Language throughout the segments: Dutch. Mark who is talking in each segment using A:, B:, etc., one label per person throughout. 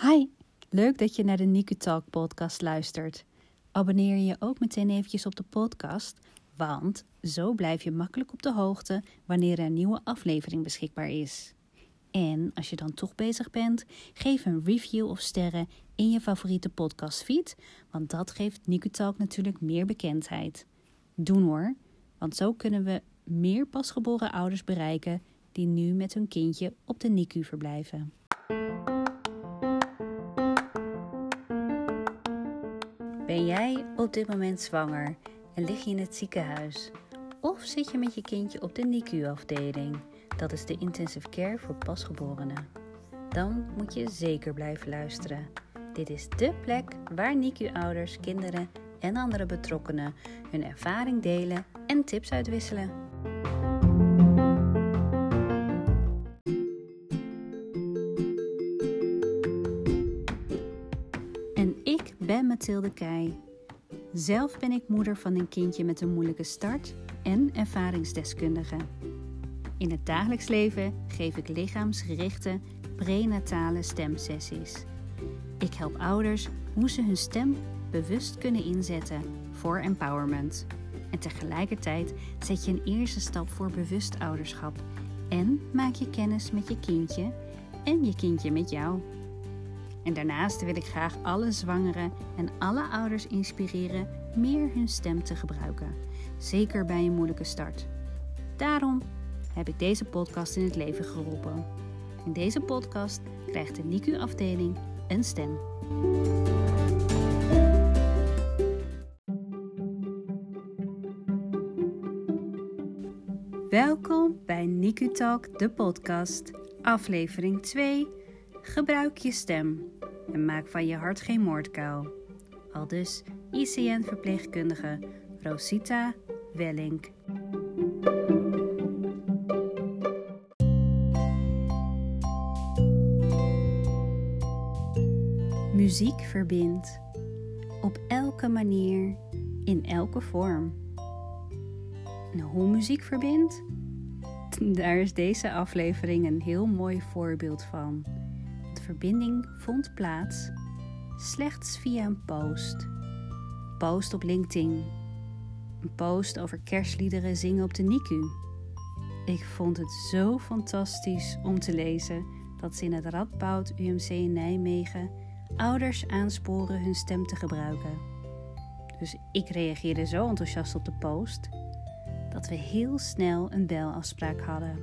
A: Hi, leuk dat je naar de Niku Talk podcast luistert. Abonneer je ook meteen eventjes op de podcast, want zo blijf je makkelijk op de hoogte wanneer er een nieuwe aflevering beschikbaar is. En als je dan toch bezig bent, geef een review of sterren in je favoriete podcastfeed, want dat geeft Niku Talk natuurlijk meer bekendheid. Doen hoor, want zo kunnen we meer pasgeboren ouders bereiken die nu met hun kindje op de NICU verblijven. Jij op dit moment zwanger en lig je in het ziekenhuis? Of zit je met je kindje op de NICU-afdeling? Dat is de intensive care voor pasgeborenen. Dan moet je zeker blijven luisteren. Dit is dé plek waar NICU-ouders, kinderen en andere betrokkenen hun ervaring delen en tips uitwisselen. Zelf ben ik moeder van een kindje met een moeilijke start en ervaringsdeskundige. In het dagelijks leven geef ik lichaamsgerichte prenatale stemsessies. Ik help ouders hoe ze hun stem bewust kunnen inzetten voor empowerment. En tegelijkertijd zet je een eerste stap voor bewust ouderschap en maak je kennis met je kindje en je kindje met jou. En daarnaast wil ik graag alle zwangeren en alle ouders inspireren meer hun stem te gebruiken, zeker bij een moeilijke start. Daarom heb ik deze podcast in het leven geroepen. In deze podcast krijgt de NICU-afdeling een stem. Welkom bij NICU Talk, de podcast, aflevering 2. Gebruik je stem en maak van je hart geen moordkuil. Al dus ICN-verpleegkundige Rosita Wellink. Muziek verbindt. Op elke manier, in elke vorm. En hoe muziek verbindt? Daar is deze aflevering een heel mooi voorbeeld van. Verbinding vond plaats slechts via een post. Post op LinkedIn. Een post over kerstliederen zingen op de NICU. Ik vond het zo fantastisch om te lezen dat ze in het Radboud UMC Nijmegen ouders aansporen hun stem te gebruiken. Dus ik reageerde zo enthousiast op de post dat we heel snel een belafspraak hadden.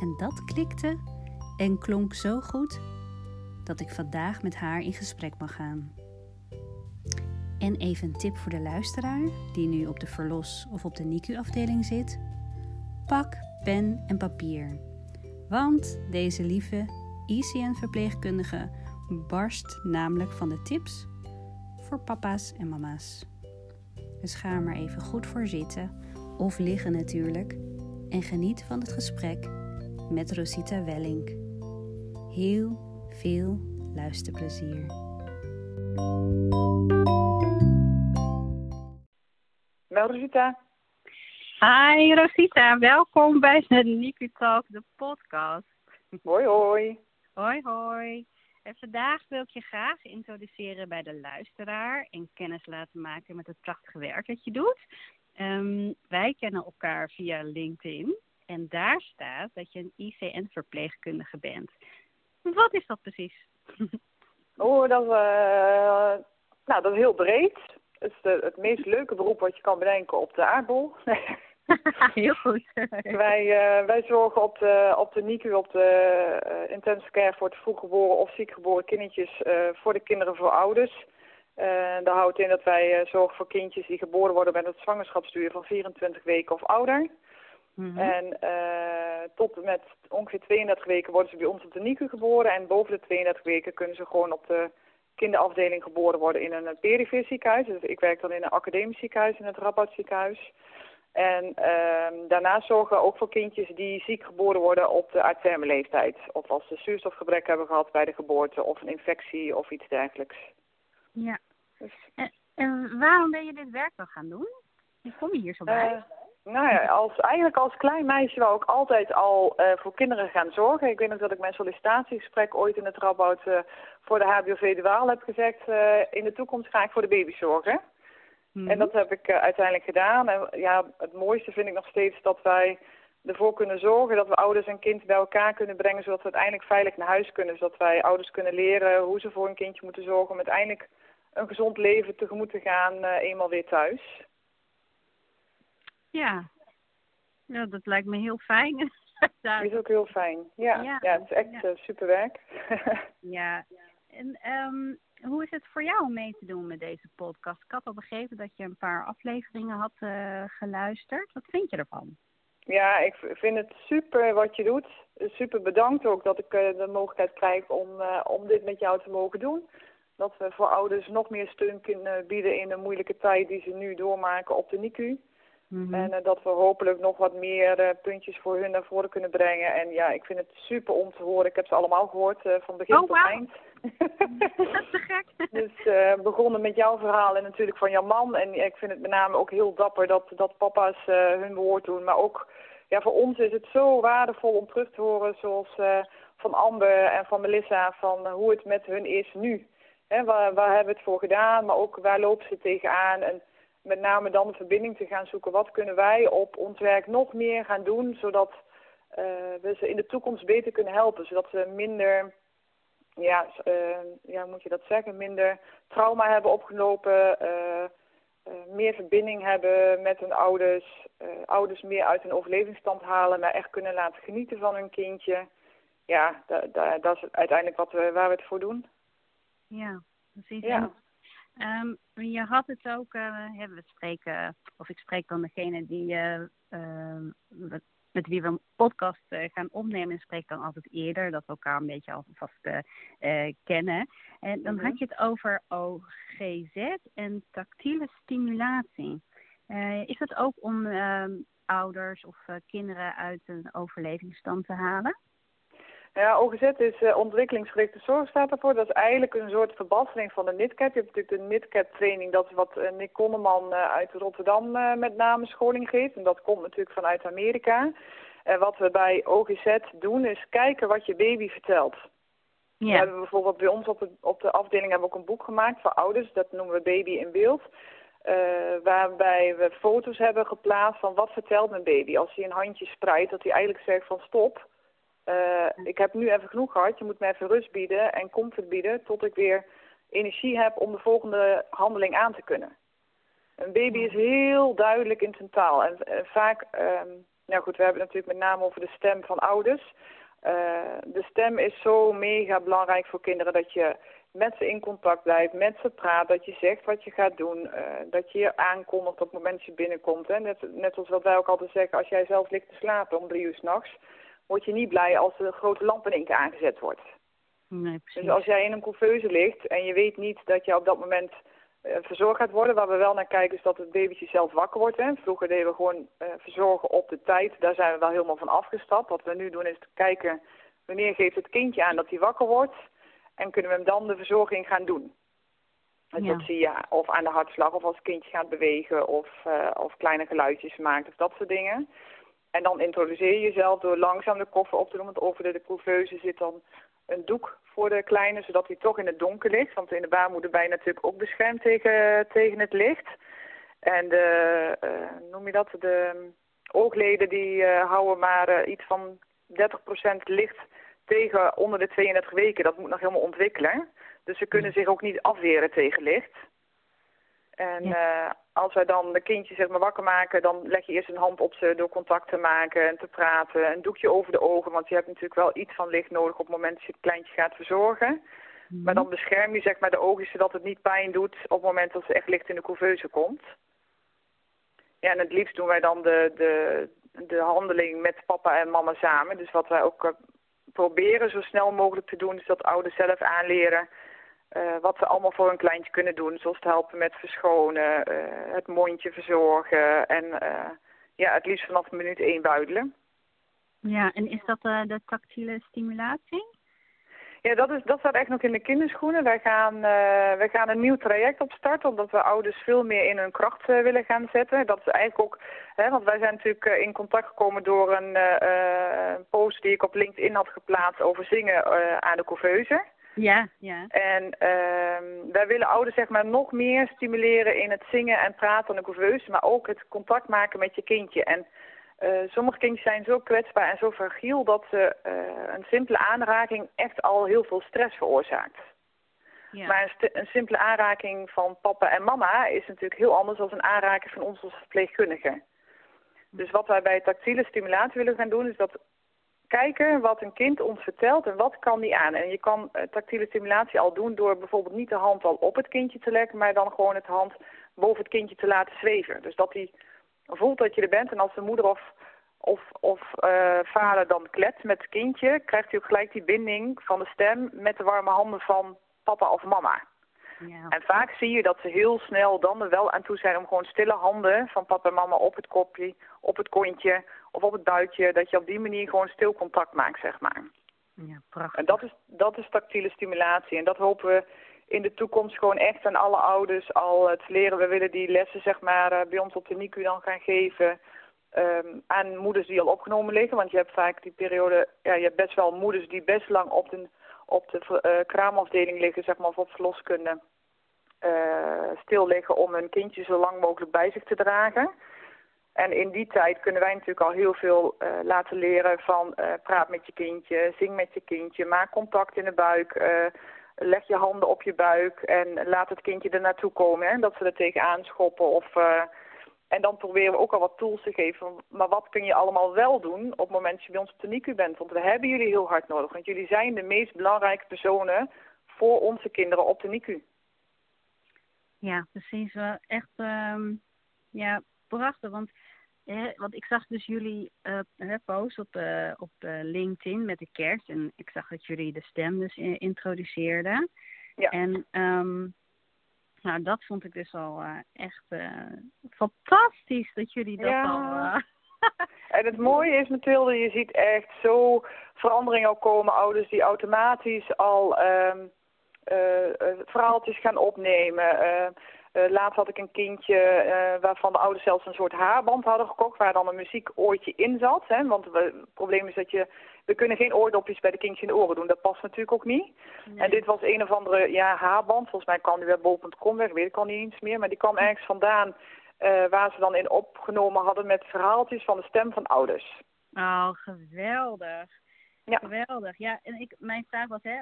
A: En dat klikte en klonk zo goed dat ik vandaag met haar in gesprek mag gaan. En even een tip voor de luisteraar die nu op de verlos of op de NICU-afdeling zit: pak pen en papier. Want deze lieve ICN-verpleegkundige barst namelijk van de tips voor papa's en mama's. Dus ga er maar even goed voor zitten, of liggen natuurlijk, en geniet van het gesprek met Rosita Wellink. Heel veel luisterplezier.
B: Wel, Rosita.
C: Hi Rosita, welkom bij de Niku Talk, de podcast.
B: Hoi, hoi.
C: Hoi, hoi. En vandaag wil ik je graag introduceren bij de luisteraar en kennis laten maken met het prachtige werk dat je doet. Ehm, wij kennen elkaar via LinkedIn en daar staat dat je een ICN-verpleegkundige bent. Wat is dat precies?
B: Oh, dat, uh, nou, dat is heel breed. Het is de, het meest leuke beroep wat je kan bedenken op de aardbol.
C: Heel goed.
B: wij, uh, wij zorgen op de, op de NICU, op de uh, intensive care voor het vroeggeboren of ziekgeboren kindertjes, voor de kinderen voor ouders. dat houdt in dat wij zorgen voor kindjes die geboren worden met het zwangerschapsduur van 24 weken of ouder. Mm -hmm. En tot met ongeveer 32 weken worden ze bij ons op de NICU geboren. En boven de 32 weken kunnen ze gewoon op de kinderafdeling geboren worden in een perifere ziekenhuis. Dus ik werk dan in een academisch ziekenhuis, in het Radboud ziekenhuis. En uh, daarnaast zorgen we ook voor kindjes die ziek geboren worden op de uitterme leeftijd. Of als ze zuurstofgebrek hebben gehad bij de geboorte of een infectie of iets dergelijks.
C: Ja. Dus... En, en, waarom ben je dit werk dan gaan doen? Hoe kom je hier zo bij? Uh,
B: Nou ja, als, eigenlijk als klein meisje wou ik altijd al uh, voor kinderen gaan zorgen. Ik weet nog dat ik mijn sollicitatiegesprek ooit in het Rabout uh, voor de HBOV de Waal heb gezegd... Uh, in de toekomst ga ik voor de baby zorgen. Mm. En dat heb ik uiteindelijk gedaan. En ja, het mooiste vind ik nog steeds dat wij ervoor kunnen zorgen dat we ouders en kind bij elkaar kunnen brengen... zodat we uiteindelijk veilig naar huis kunnen. Zodat wij ouders kunnen leren hoe ze voor een kindje moeten zorgen... om uiteindelijk een gezond leven tegemoet te gaan eenmaal weer thuis.
C: Ja. ja, dat lijkt me heel fijn.
B: dat is ook heel fijn. Ja, ja. het is echt ja. uh, super werk.
C: ja, en um, hoe is het voor jou om mee te doen met deze podcast? Ik had al begrepen dat je een paar afleveringen had uh, geluisterd. Wat vind je ervan?
B: Ja, ik vind het super wat je doet. Super bedankt ook dat ik uh, de mogelijkheid krijg om, om dit met jou te mogen doen. Dat we voor ouders nog meer steun kunnen bieden in de moeilijke tijd die ze nu doormaken op de NICU. Mhm. En uh, dat we hopelijk nog wat meer uh, puntjes voor hun naar voren kunnen brengen. En ja, ik vind het super om te horen. Ik heb ze allemaal gehoord, uh, van begin
C: oh,
B: tot
C: wow.
B: eind.
C: dat is te gek.
B: dus begonnen met jouw verhaal en natuurlijk van jouw man. En ik vind het met name ook heel dapper dat, dat papa's hun woord doen. Maar ook ja, voor ons is het zo waardevol om terug te horen, zoals van Amber en van Melissa, van hoe het met hun is nu. Hè, waar, waar hebben we het voor gedaan, maar ook waar lopen ze tegenaan. En, met name dan de verbinding te gaan zoeken. Wat kunnen wij op ons werk nog meer gaan doen, zodat uh, we ze in de toekomst beter kunnen helpen. Zodat ze minder, ja, uh, ja moet je dat zeggen, minder trauma hebben opgelopen, uh, meer verbinding hebben met hun ouders, ouders meer uit hun overlevingsstand halen, maar echt kunnen laten genieten van hun kindje. Ja, dat is uiteindelijk wat we, waar we het voor doen.
C: Ja, precies. Ja. Um, je had het ook, uh, we spreken, of ik spreek dan degene die, uh, uh, met wie we een podcast gaan opnemen, en spreek dan altijd eerder, dat we elkaar een beetje alvast kennen. En dan had je het over OGZ en tactiele stimulatie. is dat ook om ehm, ouders of kinderen uit een overlevingsstand te halen?
B: Ja, OGZ is uh, ontwikkelingsgerichte zorg staat daarvoor. Dat is eigenlijk een soort verbastering van de NITCAT. Je hebt natuurlijk de NITCAT training, dat is wat uh, Nick Konneman uh, uit Rotterdam met name scholing geeft. En dat komt natuurlijk vanuit Amerika. En wat we bij OGZ doen is kijken wat je baby vertelt. Ja. We hebben bijvoorbeeld bij ons op de, op de afdeling hebben we ook een boek gemaakt voor ouders. Dat noemen we Baby in Beeld. waarbij we foto's hebben geplaatst van wat vertelt mijn baby. Als hij een handje spreidt, dat hij eigenlijk zegt van stop uh, ik heb nu even genoeg gehad, je moet me even rust bieden en comfort bieden tot ik weer energie heb om de volgende handeling aan te kunnen. Een baby is heel duidelijk in zijn taal. En vaak, um, nou goed, we hebben het natuurlijk met name over de stem van ouders. Uh, de stem is zo mega belangrijk voor kinderen dat je met ze in contact blijft, met ze praat, dat je zegt wat je gaat doen, dat je je aankondigt op het moment dat je binnenkomt. Hè. Net, net zoals wat wij ook altijd zeggen, als jij zelf ligt te slapen om drie uur s'nachts, word je niet blij als de grote lamp in één keer aangezet wordt.
C: Nee,
B: dus als jij in een couveuse ligt en je weet niet dat je op dat moment uh, verzorgd gaat worden, waar we wel naar kijken is dat het babytje zelf wakker wordt. Hè. Vroeger deden we gewoon uh, verzorgen op de tijd, daar zijn we wel helemaal van afgestapt. Wat we nu doen is kijken wanneer geeft het kindje aan dat hij wakker wordt en kunnen we hem dan de verzorging gaan doen. Dus ja. dat zie je of aan de hartslag of als het kindje gaat bewegen of, uh, of kleine geluidjes maakt of dat soort dingen. En dan introduceer je jezelf door langzaam de koffer op te doen. Want over de, de couveuse zit dan een doek voor de kleine, zodat hij toch in het donker ligt. Want in de baarmoeder ben je natuurlijk ook beschermd tegen, tegen het licht. En de, uh, noem je dat, de oogleden die uh, houden maar uh, iets van 30% licht tegen onder de 32 weken. Dat moet nog helemaal ontwikkelen. Dus ze kunnen zich ook niet afweren tegen licht. En ja. uh, als wij dan de kindje zeg maar wakker maken, dan leg je eerst een hand op ze door contact te maken en te praten. Een doekje over de ogen, want je hebt natuurlijk wel iets van licht nodig op het moment dat je het kleintje gaat verzorgen. Mm -hmm. Maar dan bescherm je zeg maar de ogen zodat het niet pijn doet op het moment dat ze echt licht in de couveuse komt. Ja, en het liefst doen wij dan de, de, de handeling met papa en mama samen. Dus wat wij ook uh, proberen zo snel mogelijk te doen, is dat ouders zelf aanleren wat ze allemaal voor een kleintje kunnen doen. Zoals te helpen met verschonen, uh, het mondje verzorgen en uh, ja, het liefst vanaf minuut één buidelen.
C: Ja, en is dat de tactiele stimulatie?
B: Ja, dat, is, dat staat echt nog in de kinderschoenen. Wij gaan, uh, wij gaan een nieuw traject opstarten, omdat we ouders veel meer in hun kracht uh, willen gaan zetten. Dat is eigenlijk ook, hè, want wij zijn natuurlijk uh, in contact gekomen door een post die ik op LinkedIn had geplaatst over zingen aan de couveuse.
C: Ja, ja.
B: En ehm, wij willen ouders zeg maar nog meer stimuleren in het zingen en praten aan de couveuse, maar ook het contact maken met je kindje. En uh, sommige kindjes zijn zo kwetsbaar en zo fragiel dat ze, uh, een simpele aanraking echt al heel veel stress veroorzaakt. Ja. Maar een, een, simpele aanraking van papa en mama is natuurlijk heel anders dan een aanraking van ons als verpleegkundige. Dus wat wij bij tactiele stimulatie willen gaan doen is dat kijken wat een kind ons vertelt en wat kan die aan. En je kan uh, tactiele stimulatie al doen door bijvoorbeeld niet de hand al op het kindje te leggen, maar dan gewoon het hand boven het kindje te laten zweven. Dus dat hij voelt dat je er bent en als de moeder of, of, of uh, vader dan kletst met het kindje, krijgt hij ook gelijk die binding van de stem met de warme handen van papa of mama. Ja. En vaak zie je dat ze heel snel dan er wel aan toe zijn om gewoon stille handen van papa en mama op het kopje, op het kontje of op het buitje, dat je op die manier gewoon stil contact maakt, zeg maar.
C: Ja, prachtig.
B: En dat is, dat is tactiele stimulatie en dat hopen we in de toekomst gewoon echt aan alle ouders al te leren. We willen die lessen zeg maar uh, bij ons op de NICU dan gaan geven um, aan moeders die al opgenomen liggen. Want je hebt vaak die periode, ja, je hebt best wel moeders die best lang op de, op de uh, kraamafdeling liggen, zeg maar, op verloskunde. Uh, stil liggen om hun kindje zo lang mogelijk bij zich te dragen. En in die tijd kunnen wij natuurlijk al heel veel uh, laten leren van praat met je kindje, zing met je kindje, maak contact in de buik, leg je handen op je buik en laat het kindje er naartoe komen. Hè, dat ze er tegenaan schoppen. Of, en dan proberen we ook al wat tools te geven. Maar wat kun je allemaal wel doen op het moment dat je bij ons op de NICU bent? Want we hebben jullie heel hard nodig. Want jullie zijn de meest belangrijke personen voor onze kinderen op de NICU.
C: Ja, precies. Wel echt um, ja, prachtig. Want want ik zag dus jullie uh, post op, uh, op uh, LinkedIn met de kerst. En ik zag dat jullie de stem dus introduceerden. Ja. En um, nou, dat vond ik dus al echt fantastisch dat jullie dat ja. al...
B: en het mooie is Mathilde, je ziet echt zo veranderingen komen. Ouders die automatisch al um, verhaaltjes gaan opnemen uh, laatst had ik een kindje uh, waarvan de ouders zelfs een soort haarband hadden gekocht... waar dan een muziekoortje in zat. Hè? Want we, het probleem is dat je... We kunnen geen oordopjes bij de kindjes in de oren doen. Dat past natuurlijk ook niet. Nee. En dit was een of andere ja, haarband. Volgens mij kwam die bij bol.com weg. Weet ik al niet eens meer. Maar die kwam ergens vandaan... Uh, waar ze dan in opgenomen hadden met verhaaltjes van de stem van ouders.
C: Oh, geweldig. Ja. Geweldig. Ja, en ik, mijn vraag was, hè,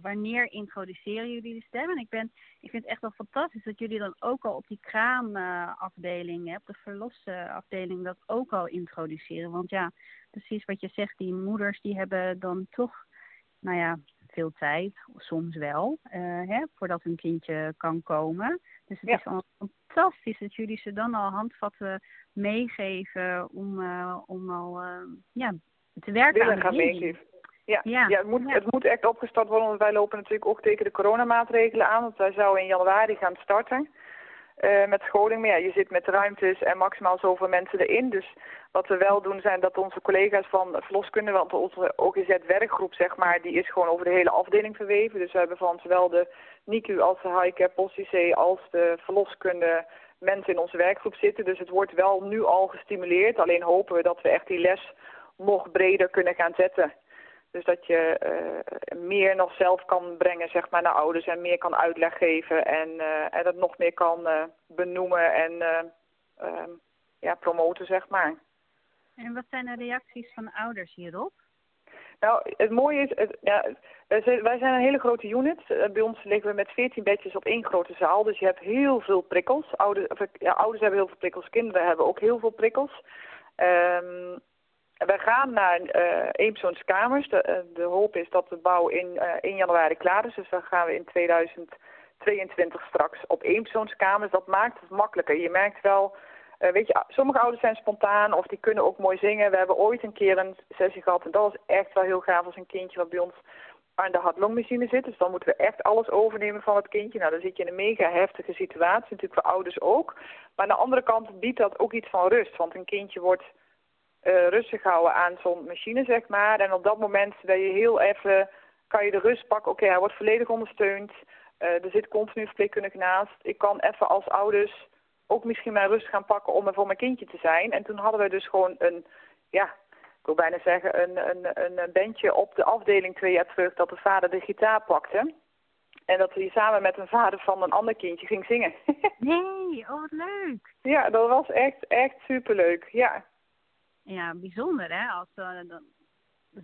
C: wanneer introduceren jullie de stem? En ik, ben, ik vind het echt wel fantastisch dat jullie dan ook al op die kraamafdeling, uh, op de verlosafdeling, dat ook al introduceren. Want ja, precies wat je zegt, die moeders die hebben dan toch, nou ja, veel tijd, soms wel, uh, hè, voordat hun kindje kan komen. Dus het ja. is al fantastisch dat jullie ze dan al handvatten meegeven om, uh, om al ja, te werken
B: willen gaan meegeven. Ja, ja. ja, het, moet, het moet echt opgestart worden, want wij lopen natuurlijk ook tegen de coronamaatregelen aan. Want wij zouden in januari gaan starten uh, met scholing. Maar ja, je zit met ruimtes en maximaal zoveel mensen erin. Dus wat we wel doen zijn dat onze collega's van verloskunde, want onze OGZ-werkgroep zeg maar, die is gewoon over de hele afdeling verweven. Dus we hebben van zowel de NICU als de post als de verloskunde mensen in onze werkgroep zitten. Dus het wordt wel nu al gestimuleerd. Alleen hopen we dat we echt die les nog breder kunnen gaan zetten. Dus dat je uh, meer nog zelf kan brengen zeg maar, naar ouders en meer kan uitleg geven en, uh, en het nog meer kan uh, benoemen en ehm, ja, promoten, zeg maar.
C: En wat zijn de reacties van ouders hierop?
B: Nou, het mooie is, het, ja, wij zijn een hele grote unit. Bij ons liggen we met 14 bedjes op één grote zaal. Dus je hebt heel veel prikkels. Ouders, of, ja, ouders hebben heel veel prikkels, kinderen hebben ook heel veel prikkels. Um, wij gaan naar uh. De, uh, de hoop is dat de bouw in uh, 1 januari klaar is. Dus dan gaan we in 2022 straks op eenpersoonskamers. Dat maakt het makkelijker. Je merkt wel, weet je, sommige ouders zijn spontaan of die kunnen ook mooi zingen. We hebben ooit een keer een sessie gehad en dat was echt wel heel gaaf als een kindje wat bij ons aan de hartlongmachine zit. Dus dan moeten we echt alles overnemen van het kindje. Nou, dan zit je in een mega heftige situatie, natuurlijk voor ouders ook. Maar aan de andere kant biedt dat ook iets van rust. Want een kindje wordt uh, rustig houden aan zo'n machine, zeg maar. En op dat moment ben je heel even kan je de rust pakken. Oké, hij wordt volledig ondersteund. er zit continu verpleegkundige naast. Ik kan even als ouders ook misschien mijn rust gaan pakken om er voor mijn kindje te zijn. En toen hadden we dus gewoon een, ja, ik wil bijna zeggen, een, een, een bandje op de afdeling twee jaar terug dat de vader de gitaar pakte. En dat hij samen met een vader van een ander kindje ging zingen.
C: nee, oh wat leuk.
B: Ja, dat was echt, echt superleuk, ja.
C: Ja, bijzonder hè, als uh, dan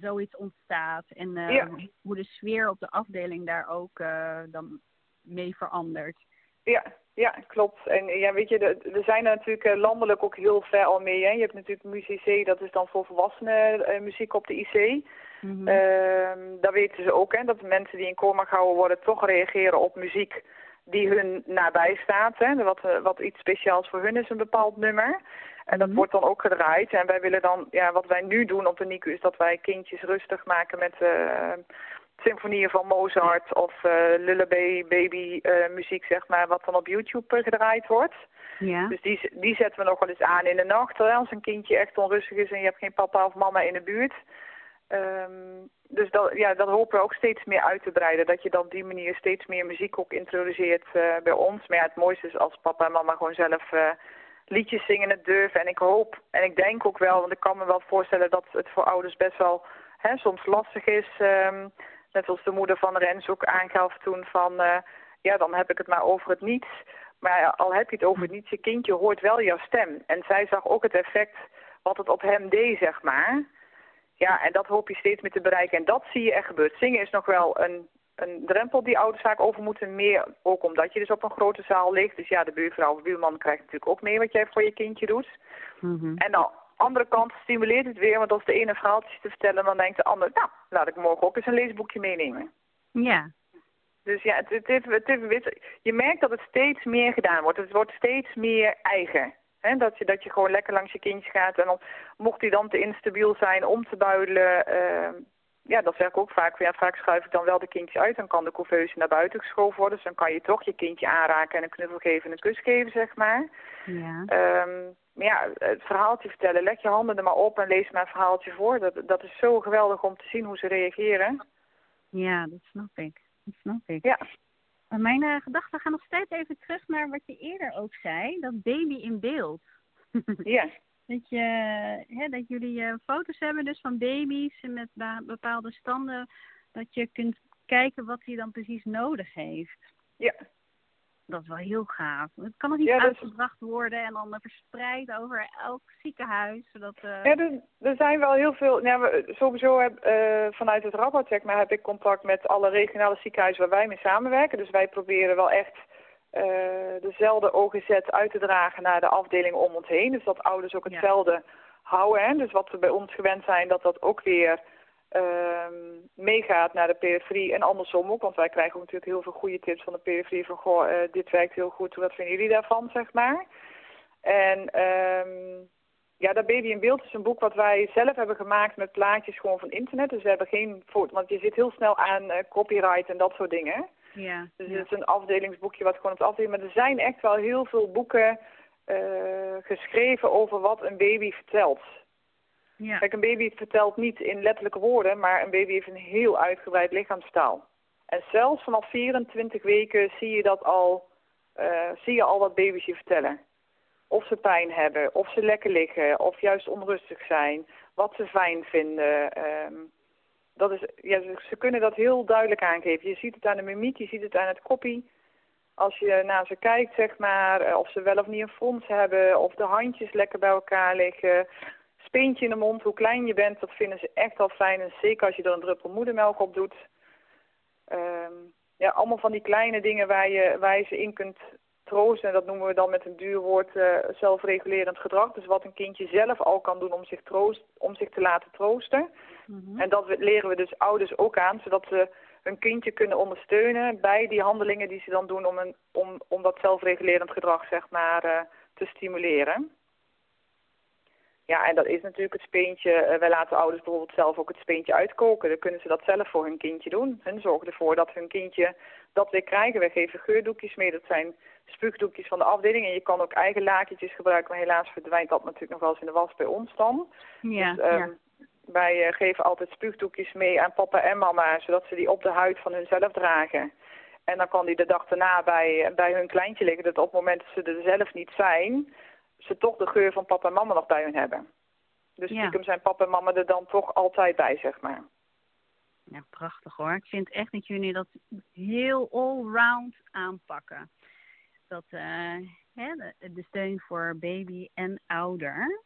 C: zoiets ontstaat. En uh, hoe de sfeer op de afdeling daar ook uh, dan mee verandert.
B: Ja, ja, klopt. En ja, weet je, er zijn er natuurlijk landelijk ook heel ver al mee. Hè. Je hebt natuurlijk MUZIC, dat is dan voor volwassenen muziek op de IC. Mm daar weten ze ook, hè, dat mensen die in coma gehouden worden toch reageren op muziek die hun nabij staat. Hè, wat, eh, wat iets speciaals voor hun is, een bepaald nummer. En dat mhm. wordt dan ook gedraaid. En wij willen dan, ja, wat wij nu doen op de NICU is dat wij kindjes rustig maken met uh, symfonieën van Mozart of uh, lullaby baby muziek, zeg maar, wat dan op YouTube gedraaid wordt. Ja. Dus die, die zetten we nog wel eens aan in de nacht, hè, als een kindje echt onrustig is en je hebt geen papa of mama in de buurt. Um, dus dat, ja, dat hopen we ook steeds meer uit te breiden. Dat je dan op die manier steeds meer muziek ook introduceert uh, bij ons. Maar ja, het mooiste is als papa en mama gewoon zelf uh, liedjes zingen het durven. En ik hoop, en ik denk ook wel, want ik kan me wel voorstellen dat het voor ouders best wel hè, soms lastig is. Um, net als de moeder van Rens ook aangaf toen van, uh, ja, dan heb ik het maar over het niets. Maar al heb je het over het niets, je kindje hoort wel jouw stem. En zij zag ook het effect wat het op hem deed, zeg maar. Ja, en dat hoop je steeds meer te bereiken. En dat zie je echt gebeuren. Zingen is nog wel een, een drempel die ouders vaak over moeten. Meer ook omdat je dus op een grote zaal ligt. Dus ja, de buurvrouw of buurman krijgt natuurlijk ook mee wat jij voor je kindje doet. Mm En aan de andere kant stimuleert het weer. Want als de ene verhaaltje te vertellen, dan denkt de ander... Nou, laat ik morgen ook eens een leesboekje meenemen.
C: Ja.
B: Dus ja, het, het, het, het, je merkt dat het steeds meer gedaan wordt. Het wordt steeds meer eigen. He, dat, je, dat je gewoon lekker langs je kindje gaat. En dan, mocht hij dan te instabiel zijn om te buidelen... Uh, ja, dat zeg ik ook vaak. Ja, vaak schuif ik dan wel de kindje uit. Dan kan de couveuse naar buiten geschoven worden. Dus dan kan je toch je kindje aanraken en een knuffel geven en een kus geven, zeg maar. Ja. Um, maar ja, het verhaaltje vertellen. Leg je handen er maar op en lees maar een verhaaltje voor. Dat, dat is zo geweldig om te zien hoe ze reageren.
C: Ja, dat snap ik. Dat snap ik.
B: Ja.
C: Mijn uh, gedachten gaan nog steeds even terug naar wat je eerder ook zei, dat baby in beeld.
B: ja.
C: Dat, je, hè, dat jullie uh, foto's hebben dus van baby's met bepaalde standen, dat je kunt kijken wat hij dan precies nodig heeft.
B: Ja,
C: dat is wel heel gaaf. Het kan nog niet uitgebracht worden en dan verspreid over elk ziekenhuis. Zodat, uh...
B: Ja, er, er, zijn wel heel veel. Nou, we, sowieso heb, uh, vanuit het Rabocheck maar heb ik contact met alle regionale ziekenhuizen waar wij mee samenwerken. Dus wij proberen wel echt dezelfde OGZ uit te dragen naar de afdeling om ons heen. Dus dat ouders ook hetzelfde houden. Hè? Dus wat we bij ons gewend zijn, dat dat ook weer uh, meegaat naar de periferie en andersom ook. Want wij krijgen ook natuurlijk heel veel goede tips van de periferie van goh, uh, dit werkt heel goed, wat vinden jullie daarvan, zeg maar. En um, ja, dat Baby in Beeld is een boek wat wij zelf hebben gemaakt met plaatjes gewoon van internet. Dus we hebben geen foto, want je zit heel snel aan uh, copyright en dat soort dingen.
C: Ja,
B: dus
C: ja.
B: het is een afdelingsboekje wat gewoon op de afdeling... Maar er zijn echt wel heel veel boeken uh, geschreven over wat een baby vertelt. Ja. Kijk, een baby vertelt niet in letterlijke woorden, maar een baby heeft een heel uitgebreid lichaamstaal. En zelfs vanaf 24 weken zie je dat al, uh, zie je al wat baby's je vertellen. Of ze pijn hebben, of ze lekker liggen, of juist onrustig zijn, wat ze fijn vinden. Um, dat is, ja, ze, kunnen dat heel duidelijk aangeven. Je ziet het aan de mimiek, je ziet het aan het koppie. Als je naar ze kijkt, zeg maar, eh, of ze wel of niet een frons hebben, of de handjes lekker bij elkaar liggen, speentje in de mond, hoe klein je bent, dat vinden ze echt al fijn. En zeker als je er een druppel moedermelk op doet. Um, ja, allemaal van die kleine dingen waar je, waar je ze in kunt troosten. En dat noemen we dan met een duur woord uh, zelfregulerend gedrag. Dus wat een kindje zelf al kan doen om zich, troost, om zich te laten troosten. Mm -hmm. En dat leren we dus ouders ook aan, zodat ze hun kindje kunnen ondersteunen bij die handelingen die ze dan doen om, een, om, om dat zelfregulerend gedrag zeg maar, uh, te stimuleren. Ja, en dat is natuurlijk het speentje. Uh, wij laten ouders bijvoorbeeld zelf ook het speentje uitkoken. Dan kunnen ze dat zelf voor hun kindje doen. En zorgen ervoor dat hun kindje dat weer krijgen. We geven geurdoekjes mee. Dat zijn spuugdoekjes van de afdeling. En je kan ook eigen lakentjes gebruiken. Maar helaas verdwijnt dat natuurlijk nog wel eens in de was bij ons dan.
C: Ja,
B: dus, um,
C: ja.
B: Wij uh, geven altijd spuugdoekjes mee aan papa en mama, zodat ze die op de huid van hunzelf dragen. En dan kan die de dag daarna bij, bij hun kleintje liggen, dat op het moment dat ze er zelf niet zijn, ze toch de geur van papa en mama nog bij hun hebben. Dus ja. zijn papa en mama er dan toch altijd bij, zeg maar.
A: Ja, prachtig hoor. Ik vind echt dat jullie dat heel allround aanpakken. Dat uh, hè, de, de, steun voor baby en ouder.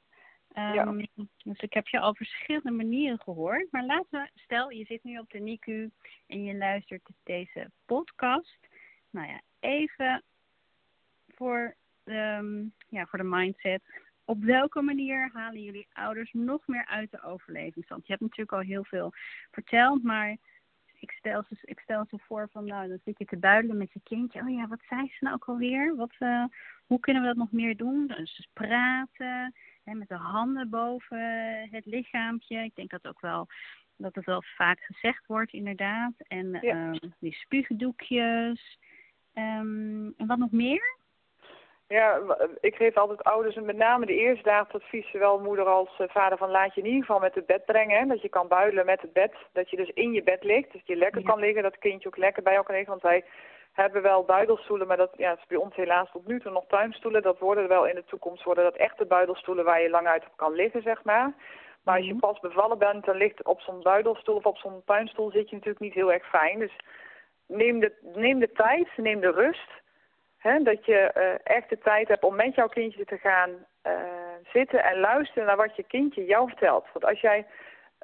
A: Um, ja. Dus ik heb je al verschillende manieren gehoord. Maar laten we, stel je zit nu op de NICU en je luistert deze podcast. Nou ja, even voor, um, ja, voor de mindset. Op welke manier halen jullie ouders nog meer uit de overlevingsstand? Je hebt natuurlijk al heel veel verteld, maar ik stel ze, ik stel ze voor van, nou, dan zit je te buidelen met je kindje. Oh ja, wat zei ze nou ook alweer? Wat, uh, hoe kunnen we dat nog meer doen? Dus praten, hè, met de handen boven het lichaampje. Ik denk dat ook wel dat het wel vaak gezegd wordt, inderdaad. En ja. uh, die spuugdoekjes. Um, en wat nog meer?
B: Ja, ik geef altijd ouders en met name de eerste dagen het advies, zowel moeder als uh, vader, van laat je in ieder geval met het bed brengen. Hè, dat je kan buidelen met het bed, dat je dus in je bed ligt, dat je lekker kan liggen, dat het kindje ook lekker bij jou kan liggen. Want wij hebben wel buidelstoelen, maar dat ja, is bij ons helaas tot nu toe nog tuinstoelen. Dat worden wel in de toekomst worden dat echte buidelstoelen waar je lang uit op kan liggen, zeg maar. Maar als je pas bevallen bent, dan ligt op zo'n buidelstoel of op zo'n tuinstoel zit je natuurlijk niet heel erg fijn. Dus neem de, neem de tijd, neem de rust dat je uh, echt de tijd hebt om met jouw kindje te gaan uh, zitten en luisteren naar wat je kindje jou vertelt. Want als jij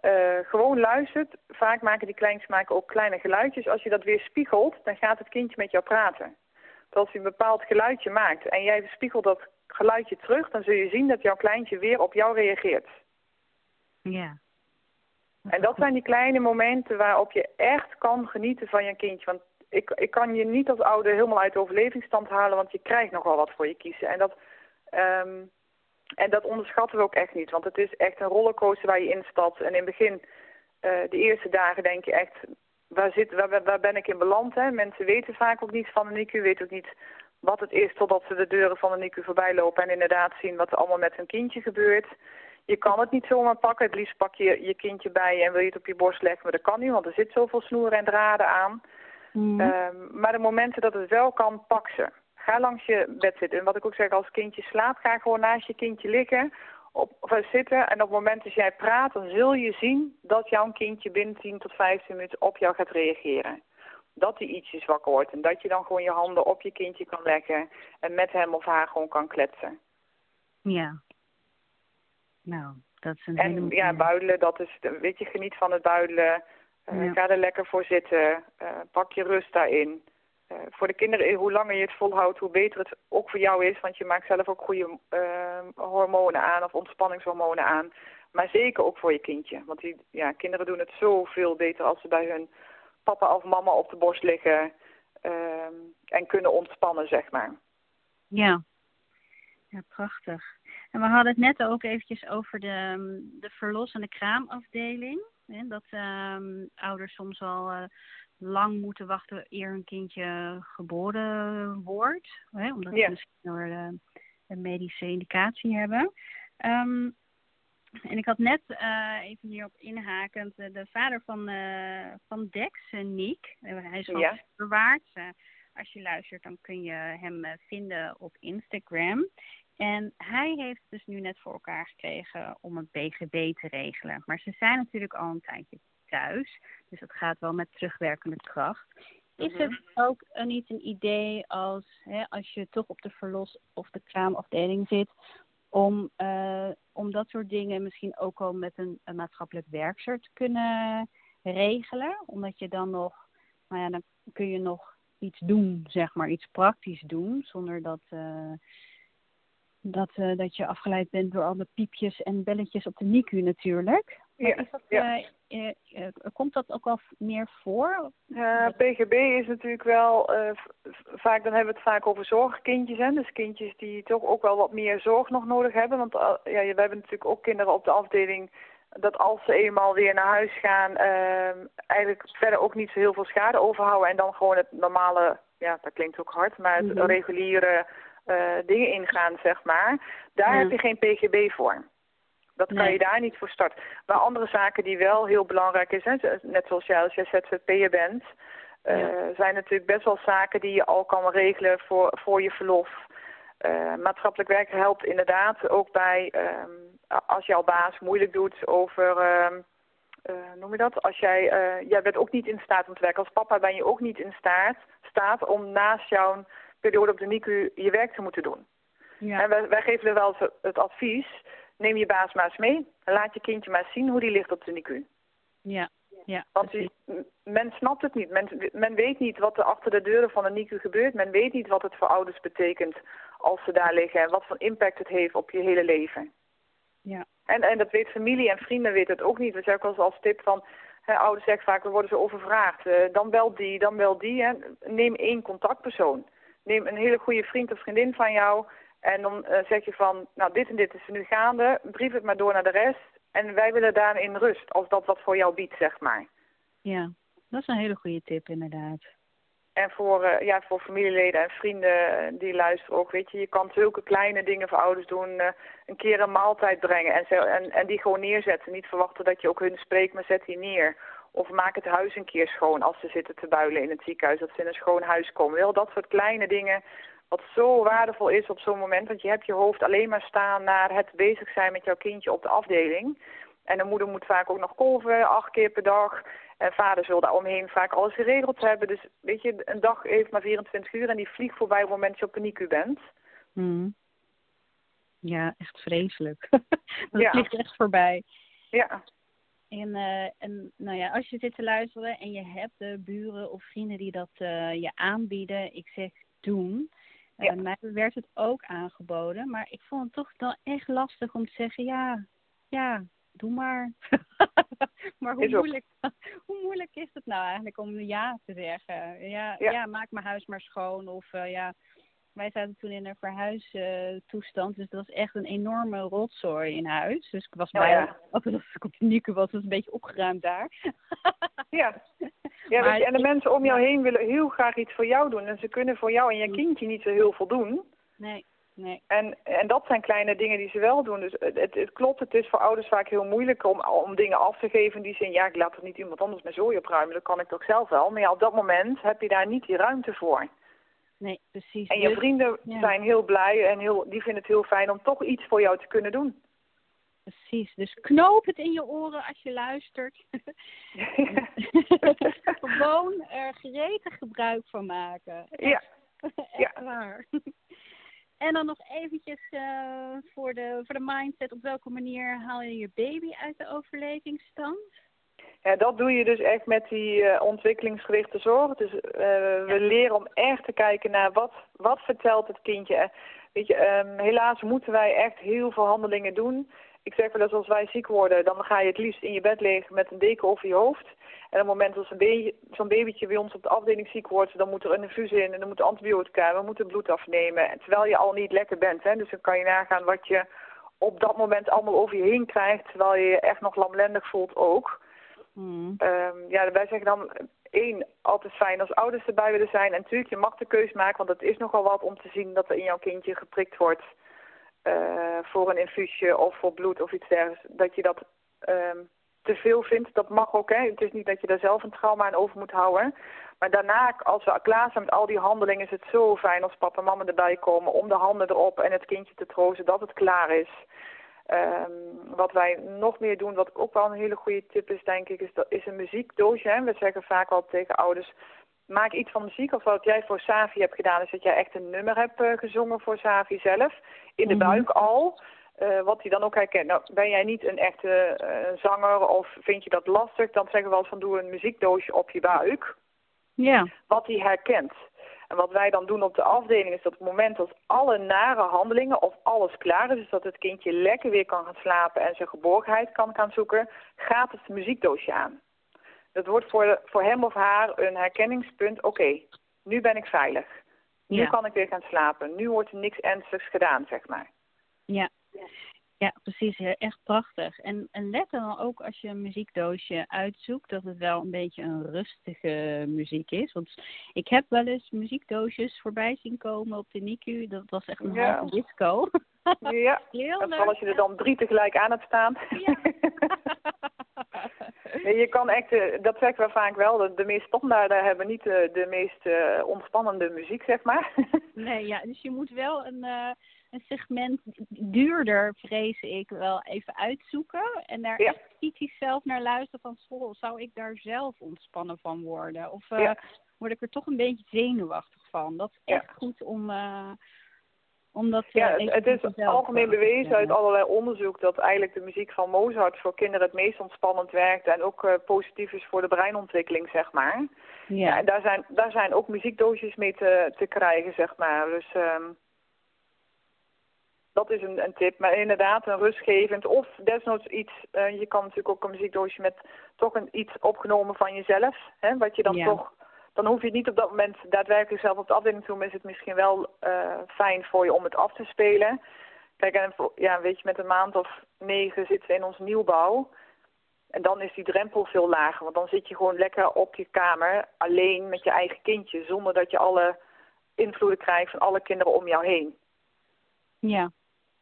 B: uh, gewoon luistert, vaak maken die kleintjes maken ook kleine geluidjes. Als je dat weer spiegelt, dan gaat het kindje met jou praten. Dus als hij een bepaald geluidje maakt en jij spiegelt dat geluidje terug, dan zul je zien dat jouw kleintje weer op jou reageert.
A: Ja.
B: En dat zijn die kleine momenten waarop je echt kan genieten van je kindje. Want ik, ik kan je niet als ouder helemaal uit de overlevingsstand halen, want je krijgt nogal wat voor je kiezen. En dat, um, en dat onderschatten we ook echt niet, want het is echt een rollercoaster waar je instapt. En in het begin, uh, de eerste dagen denk je echt, waar, zit, waar, waar ben ik in beland? Hè? Mensen weten vaak ook niet van een NICU, weten ook niet wat het is totdat ze de deuren van de NICU voorbij lopen en inderdaad zien wat er allemaal met hun kindje gebeurt. Je kan het niet zomaar pakken. Het liefst pak je je kindje bij en wil je het op je borst leggen, maar dat kan niet, want er zit zoveel snoeren en draden aan. Mm. Um, maar de momenten dat het wel kan, pak ze. Ga langs je bed zitten. En wat ik ook zeg, als kindje slaapt, ga gewoon naast je kindje liggen op, of zitten. En op het moment dat jij praat, dan zul je zien dat jouw kindje binnen 10 tot 15 minuten op jou gaat reageren. Dat hij ietsjes wakker wordt. En dat je dan gewoon je handen op je kindje kan leggen. En met hem of haar gewoon kan kletsen.
A: Ja. Nou, dat is een
B: en,
A: hele...
B: ja, buidelen, dat is, weet je, geniet van het buidelen. Uh, Ga er lekker voor zitten. Uh, pak je rust daarin. Uh, voor de kinderen, hoe langer je het volhoudt, hoe beter het ook voor jou is. Want je maakt zelf ook goede hormonen aan of ontspanningshormonen aan. Maar zeker ook voor je kindje. Want die, ja, kinderen doen het zoveel beter als ze bij hun papa of mama op de borst liggen. Ehm, en kunnen ontspannen, zeg maar.
A: Ja. Ja, prachtig. En we hadden het net ook eventjes over de, de verlos- en de kraamafdeling. Hè, dat um, ouders soms al uh, lang moeten wachten eer een kindje geboren wordt. Hè, omdat ze misschien door uh, een medische indicatie hebben. Um, en ik had net uh, even hierop inhakend de vader van, van Dex, Nick. hij is gewoon ja. bewaard. als je luistert, dan kun je hem vinden op Instagram. En hij heeft dus nu net voor elkaar gekregen om een PGB te regelen. Maar ze zijn natuurlijk al een tijdje thuis. Dus dat gaat wel met terugwerkende kracht. Is het mhm. ook niet een idee als, hè, als je toch op de verlos- of de kraamafdeling zit, om, uh, om dat soort dingen misschien ook al met een, een maatschappelijk werkster te kunnen regelen? Omdat je dan nog, nou ja, dan kun je nog iets doen, zeg maar, iets praktisch doen, zonder dat. Uh, dat, uh, dat je afgeleid bent door alle piepjes en belletjes op de NICU natuurlijk. Ja, is dat, ja. Uh, uh, komt dat ook wel meer voor?
B: PGB is natuurlijk wel, vaak, dan hebben we het vaak over zorgkindjes. Hè? Dus kindjes die toch ook wel wat meer zorg nog nodig hebben. Want ja, we hebben natuurlijk ook kinderen op de afdeling dat als ze eenmaal weer naar huis gaan, ehm, eigenlijk verder ook niet zo heel veel schade overhouden. En dan gewoon het normale, ja dat klinkt ook hard, maar het mm -hmm. reguliere dingen ingaan, zeg maar. Daar heb je geen PGB voor. Dat kan
A: Nee.
B: je daar niet voor starten. Maar andere zaken die wel heel belangrijk is, hè, net zoals jij als jij ZZP'er bent, eh, zijn natuurlijk best wel zaken die je al kan regelen voor, voor je verlof. Eh, maatschappelijk werk helpt inderdaad ook bij, a- als jouw baas moeilijk doet over, eh, noem je dat? Als jij, eh, jij bent ook niet in staat om te werken. Als papa ben je ook niet in staat, staat om naast jouw periode op de NICU je werk te moeten doen.
A: Ja.
B: En wij, wij geven er wel het- advies, neem je baas maar eens mee. En laat je kindje maar zien hoe die ligt op de NICU.
A: Ja. Ja.
B: Want
A: precies.
B: die, m- men snapt het niet. Men, men weet niet wat er achter de deuren van een NICU gebeurt. Men weet niet wat het voor ouders betekent als ze daar liggen. En wat voor impact het heeft op je hele leven.
A: Ja.
B: En, en dat weet familie en vrienden weten het ook niet. We zeggen ook wel eens als tip van... Hè, ouders zeggen vaak, we worden zo overvraagd. Eh, dan bel die, dan bel die. Hè. Neem één contactpersoon. Neem een hele goede vriend of vriendin van jou. En dan eh, zeg je van, nou dit en dit is er nu gaande. Brief het maar door naar de rest. En wij willen daarin rust. Als dat wat voor jou biedt, zeg maar.
A: Ja. Dat is een hele goede tip, inderdaad.
B: En voor, eh, ja, voor familieleden en vrienden die luisteren ook, weet je, je kan zulke kleine dingen voor ouders doen. eh, een keer een maaltijd brengen en, zo, en, en die gewoon neerzetten. Niet verwachten dat je ook hun spreekt, maar zet die neer. Of maak het huis een keer schoon als ze zitten te builen in het ziekenhuis. Dat ze in een schoon huis komen. Wel dat soort kleine dingen wat zo waardevol is op zo'n moment. Want je hebt je hoofd alleen maar staan naar het bezig zijn met jouw kindje op de afdeling. En de moeder moet vaak ook nog kolven, acht keer per dag. En vader zal daar omheen vaak alles geregeld hebben. Dus weet je, een dag heeft maar 24 uur en die vliegt voorbij op het moment dat je op een NICU bent.
A: Mhm. Ja, echt vreselijk. dat
B: Ja.
A: vliegt echt voorbij.
B: Ja,
A: En, eh, en nou ja, als je zit te luisteren en je hebt eh, buren of vrienden die dat eh, je aanbieden, ik zeg doen. Eh,
B: Ja.
A: Mij werd het ook aangeboden, maar ik vond het toch wel echt lastig om te zeggen, ja, ja, doe maar. maar hoe moeilijk, hoe moeilijk is het nou eigenlijk om ja te zeggen? Ja,
B: Ja.
A: ja. maak mijn huis maar schoon. Of ja, wij zaten toen in een verhuistoestand, dus dat was echt een enorme rotzooi in huis. Dus ik was
B: Oh,
A: blij
B: ja.
A: dat als ik op de Nieke was, was een beetje opgeruimd daar.
B: ja. Ja,
A: Maar
B: weet je, en de mensen om jou heen willen heel graag iets voor jou doen. En ze kunnen voor jou en je kindje niet zo heel veel doen.
A: Nee, nee.
B: En, en dat zijn kleine dingen die ze wel doen. Dus het, het, het klopt, het is voor ouders vaak heel moeilijk om, om dingen af te geven. Die zin, ja, ik laat er niet iemand anders mijn zooi opruimen. Dat kan ik toch zelf wel. Maar ja, op dat moment heb je daar niet die ruimte voor.
A: Nee, precies.
B: En je
A: Dus-
B: vrienden
A: ja.
B: zijn heel blij en heel, die vinden het heel fijn om toch iets voor jou te kunnen doen.
A: Precies. Dus knoop het in je oren als je luistert. Gewoon er gretig gebruik van maken.
B: ja,
A: Echt
B: Ja.
A: waar. En dan nog eventjes eh, voor, de, voor de mindset. Op welke manier haal je je baby uit de overlevingsstand?
B: Ja, dat doe je dus echt met die eh, ontwikkelingsgerichte zorg. Dus eh, we leren om echt te kijken naar wat, wat vertelt het kindje. Weet je, ehm, helaas moeten wij echt heel veel handelingen doen. Ik zeg wel eens, als wij ziek worden, dan ga je het liefst in je bed liggen met een deken over je hoofd. En op het moment dat zo'n baby, zo'n babytje bij ons op de afdeling ziek wordt, dan moet er een infuus in en dan moet antibiotica, we moeten bloed afnemen. En terwijl je al niet lekker bent, hè. Dus dan kan je nagaan wat je op dat moment allemaal over je heen krijgt, terwijl je je echt nog lamlendig voelt ook. Ehm, ja, wij zeggen dan één, altijd fijn als ouders erbij willen zijn. En natuurlijk, je mag de keus maken, want het is nogal wat om te zien dat er in jouw kindje geprikt wordt eh, voor een infuusje of voor bloed of iets dergelijks. Dat je dat ehm, te veel vindt, dat mag ook. Hè. Het is niet dat je daar zelf een trauma aan over moet houden. Maar daarna, als we klaar zijn met al die handelingen, is het zo fijn als papa en mama erbij komen om de handen erop en het kindje te troosten dat het klaar is. Ehm, wat wij nog meer doen, wat ook wel een hele goede tip is, denk ik, is, dat, is een muziekdoosje. Hè. We zeggen vaak al tegen ouders, maak iets van muziek. Of wat jij voor Savi hebt gedaan, is dat jij echt een nummer hebt eh, gezongen voor Savi zelf. In de
A: Mhm.
B: buik al. Eh, wat hij dan ook herkent. Nou, ben jij niet een echte eh, zanger of vind je dat lastig, dan zeggen we wel van doe een muziekdoosje op je buik
A: Ja.
B: wat hij herkent. En wat wij dan doen op de afdeling is dat op het moment dat alle nare handelingen of alles klaar is, dus dat het kindje lekker weer kan gaan slapen en zijn geborgenheid kan gaan zoeken, gaat het muziekdoosje aan. Dat wordt voor, de- voor hem of haar een herkenningspunt. Oké, nu ben ik veilig. Nu
A: Ja.
B: kan ik weer gaan slapen. Nu wordt er niks ernstigs gedaan, zeg maar.
A: Ja. Ja, precies. Echt prachtig. En, en let er dan ook als je een muziekdoosje uitzoekt dat het wel een beetje een rustige muziek is. Want ik heb wel eens muziekdoosjes voorbij zien komen op de NICU. Dat was echt een
B: Ja.
A: halve disco.
B: Ja,
C: Heel leuk.
B: als je er dan drie tegelijk aan hebt staan.
C: Ja.
B: Je kan echt, eh, dat zeggen we vaak wel, de, de meest standaarden hebben niet de, de meest eh, ontspannende muziek, zeg maar.
C: Nee, ja, dus je moet wel een, eh, een segment duurder, vrees ik, wel even uitzoeken. En daar
B: Ja.
C: echt kritisch zelf naar luisteren van, school, zou ik daar zelf ontspannen van worden? Of eh,
B: Ja.
C: word ik er toch een beetje zenuwachtig van? Dat is
B: Ja.
C: echt goed om, eh om dat...
B: Ja,
C: eh,
B: het, is algemeen
C: eh,
B: bewezen uit allerlei onderzoek dat eigenlijk de muziek van Mozart voor kinderen het meest ontspannend werkt en ook eh, positief is voor de breinontwikkeling, zeg maar. Ja,
C: Ja,
B: en daar zijn, daar zijn ook muziekdoosjes mee te, te krijgen, zeg maar. Dus ehm, dat is een, een tip. Maar inderdaad, een rustgevend of desnoods iets. eh, je kan natuurlijk ook een muziekdoosje met toch een, iets opgenomen van jezelf. Hè, wat je dan
C: Ja.
B: toch. Dan hoef je het niet op dat moment daadwerkelijk zelf op de afdeling te doen. Maar is het misschien wel eh, fijn voor je om het af te spelen. Kijk, en ja, weet je, met een maand of negen zitten we in ons nieuwbouw. En dan is die drempel veel lager. Want dan zit je gewoon lekker op je kamer alleen met je eigen kindje. Zonder dat je alle invloeden krijgt van alle kinderen om jou heen.
C: ja,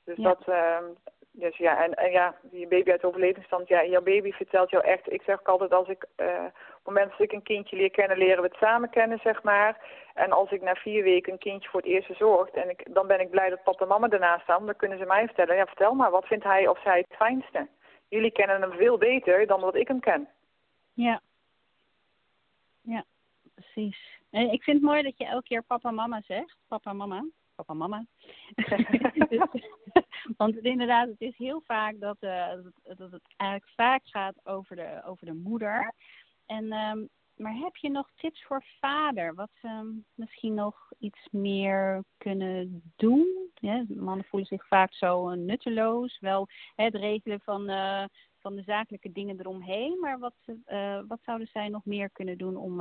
B: Dus
C: Ja.
B: dat, ehm, dus ja, en, en ja, je baby uit overlevingsstand, ja, jouw baby vertelt jou echt, ik zeg ook altijd als ik, eh, op het moment dat ik een kindje leer kennen, leren we het samen kennen, zeg maar. En als ik na vier weken een kindje voor het eerst verzorgd en ik, dan ben ik blij dat papa en mama ernaast staan, dan kunnen ze mij vertellen, ja, vertel maar, wat vindt hij of zij het fijnste? Jullie kennen hem veel beter dan dat ik hem ken.
C: ja. Ja, precies. En ik vind het mooi dat je elke keer papa mama zegt. Papa mama. Papa mama. Dus- want het, inderdaad, het is heel vaak dat, eh, dat, het- eigenlijk vaak gaat over de, over de moeder. En, ehm, maar heb je nog tips voor vader? Wat ze misschien nog iets meer kunnen doen? Ja, mannen voelen zich vaak zo eh, nutteloos. Wel hè, het regelen van, eh, van de zakelijke dingen eromheen. Maar wat, wat zouden zij nog meer kunnen doen om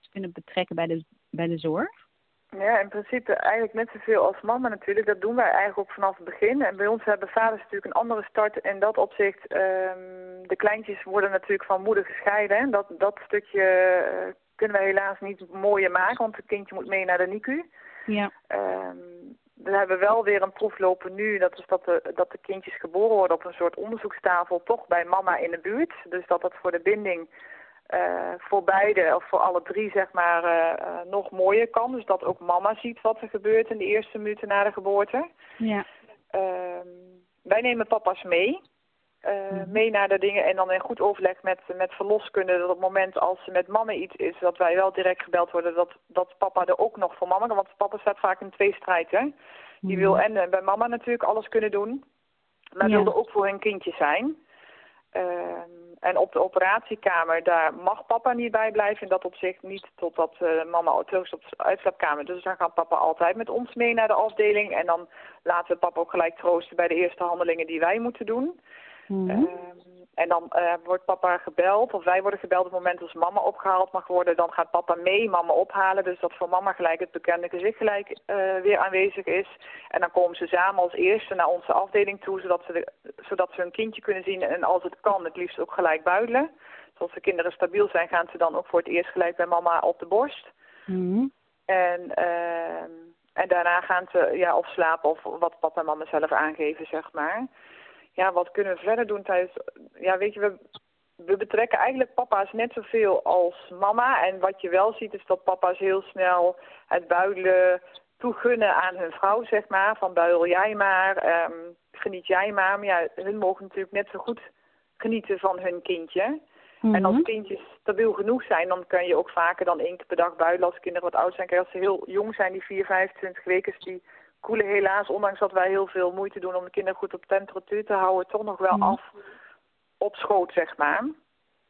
C: te kunnen betrekken bij de, bij de zorg?
B: Ja, in principe eigenlijk net zoveel als mama natuurlijk. Dat doen wij eigenlijk ook vanaf het begin. En bij ons hebben vaders natuurlijk een andere start in dat opzicht. ehm, de kleintjes worden natuurlijk van moeder gescheiden. En dat, dat stukje eh, kunnen we helaas niet mooier maken, want het kindje moet mee naar de NICU.
C: Ja.
B: Ehm, we hebben wel weer een proef lopen nu, dat is dat de, dat de kindjes geboren worden op een soort onderzoekstafel, toch bij mama in de buurt. Dus dat dat voor de binding eh, voor beide, of voor alle drie, zeg maar, eh, eh, nog mooier kan. Dus dat ook mama ziet wat er gebeurt in de eerste minuten na de geboorte.
C: Ja.
B: Ehm, wij nemen papa's mee.
C: Mhm.
B: Mee naar de dingen en dan in goed overleg met, met verloskunde. Dat op het moment als met mama iets is, dat wij wel direct gebeld worden dat, dat papa er ook nog voor mama kan. Want papa staat vaak in twee strijd, hè. Die wil en bij mama natuurlijk alles kunnen doen. Maar
C: Ja.
B: wil er ook voor hun kindje zijn. Ehm, en op de operatiekamer, daar mag papa niet bij blijven. In dat opzicht niet totdat eh, mama terug is op de uitslaapkamer. Dus dan gaat papa altijd met ons mee naar de afdeling. En dan laten we papa ook gelijk troosten bij de eerste handelingen die wij moeten doen.
C: Mhm.
B: Ehm, en dan eh, wordt papa gebeld, of wij worden gebeld op het moment als mama opgehaald mag worden. Dan gaat papa mee mama ophalen, dus dat voor mama gelijk het bekende gezicht gelijk eh, weer aanwezig is. En dan komen ze samen als eerste naar onze afdeling toe, zodat ze, de, zodat ze hun kindje kunnen zien. En als het kan, het liefst ook gelijk buidelen. Dus als de kinderen stabiel zijn, gaan ze dan ook voor het eerst gelijk bij mama op de borst.
C: Mhm.
B: En, ehm, en daarna gaan ze ja, of slapen of wat papa en mama zelf aangeven, zeg maar. Ja, wat kunnen we verder doen tijdens... Ja, weet je, we, we betrekken eigenlijk papa's net zoveel als mama. En wat je wel ziet is dat papa's heel snel het buidelen toegunnen aan hun vrouw, zeg maar. Van buidel jij maar, ehm, geniet jij maar. Maar ja, hun mogen natuurlijk net zo goed genieten van hun kindje. En als
C: Mhm.
B: kindjes stabiel genoeg zijn, dan kan je ook vaker dan één keer per dag buidelen als kinderen wat oud zijn. Kijk, als ze heel jong zijn, die 4, 25 weken, is die koelen helaas, ondanks dat wij heel veel moeite doen om de kinderen goed op temperatuur te houden, toch nog wel
C: Mhm.
B: af op schoot, zeg maar.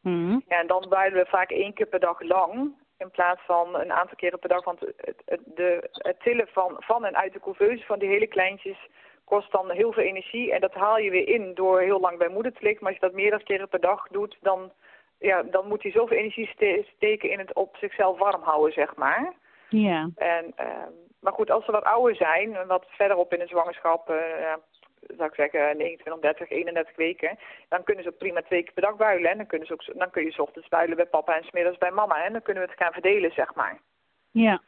C: Mhm.
B: Ja, en dan buidelen we vaak één keer per dag lang. In plaats van een aantal keren per dag. Want het, het, de, het tillen van, van en uit de couveuse van die hele kleintjes kost dan heel veel energie. En dat haal je weer in door heel lang bij moeder te liggen. Maar als je dat meerdere keren per dag doet, dan, ja, dan moet hij zoveel energie ste- steken in het op zichzelf warm houden, zeg maar.
C: Ja.
B: En, ehm, maar goed, als ze wat ouder zijn, en wat verderop in de zwangerschap, eh, zou ik zeggen 29, 30, 31 weken, dan kunnen ze ook prima twee keer per dag builen. En dan, kunnen ze ook, dan kun je 's ochtends builen bij papa en 's middags bij mama. En dan kunnen we het gaan verdelen, zeg maar.
C: Ja.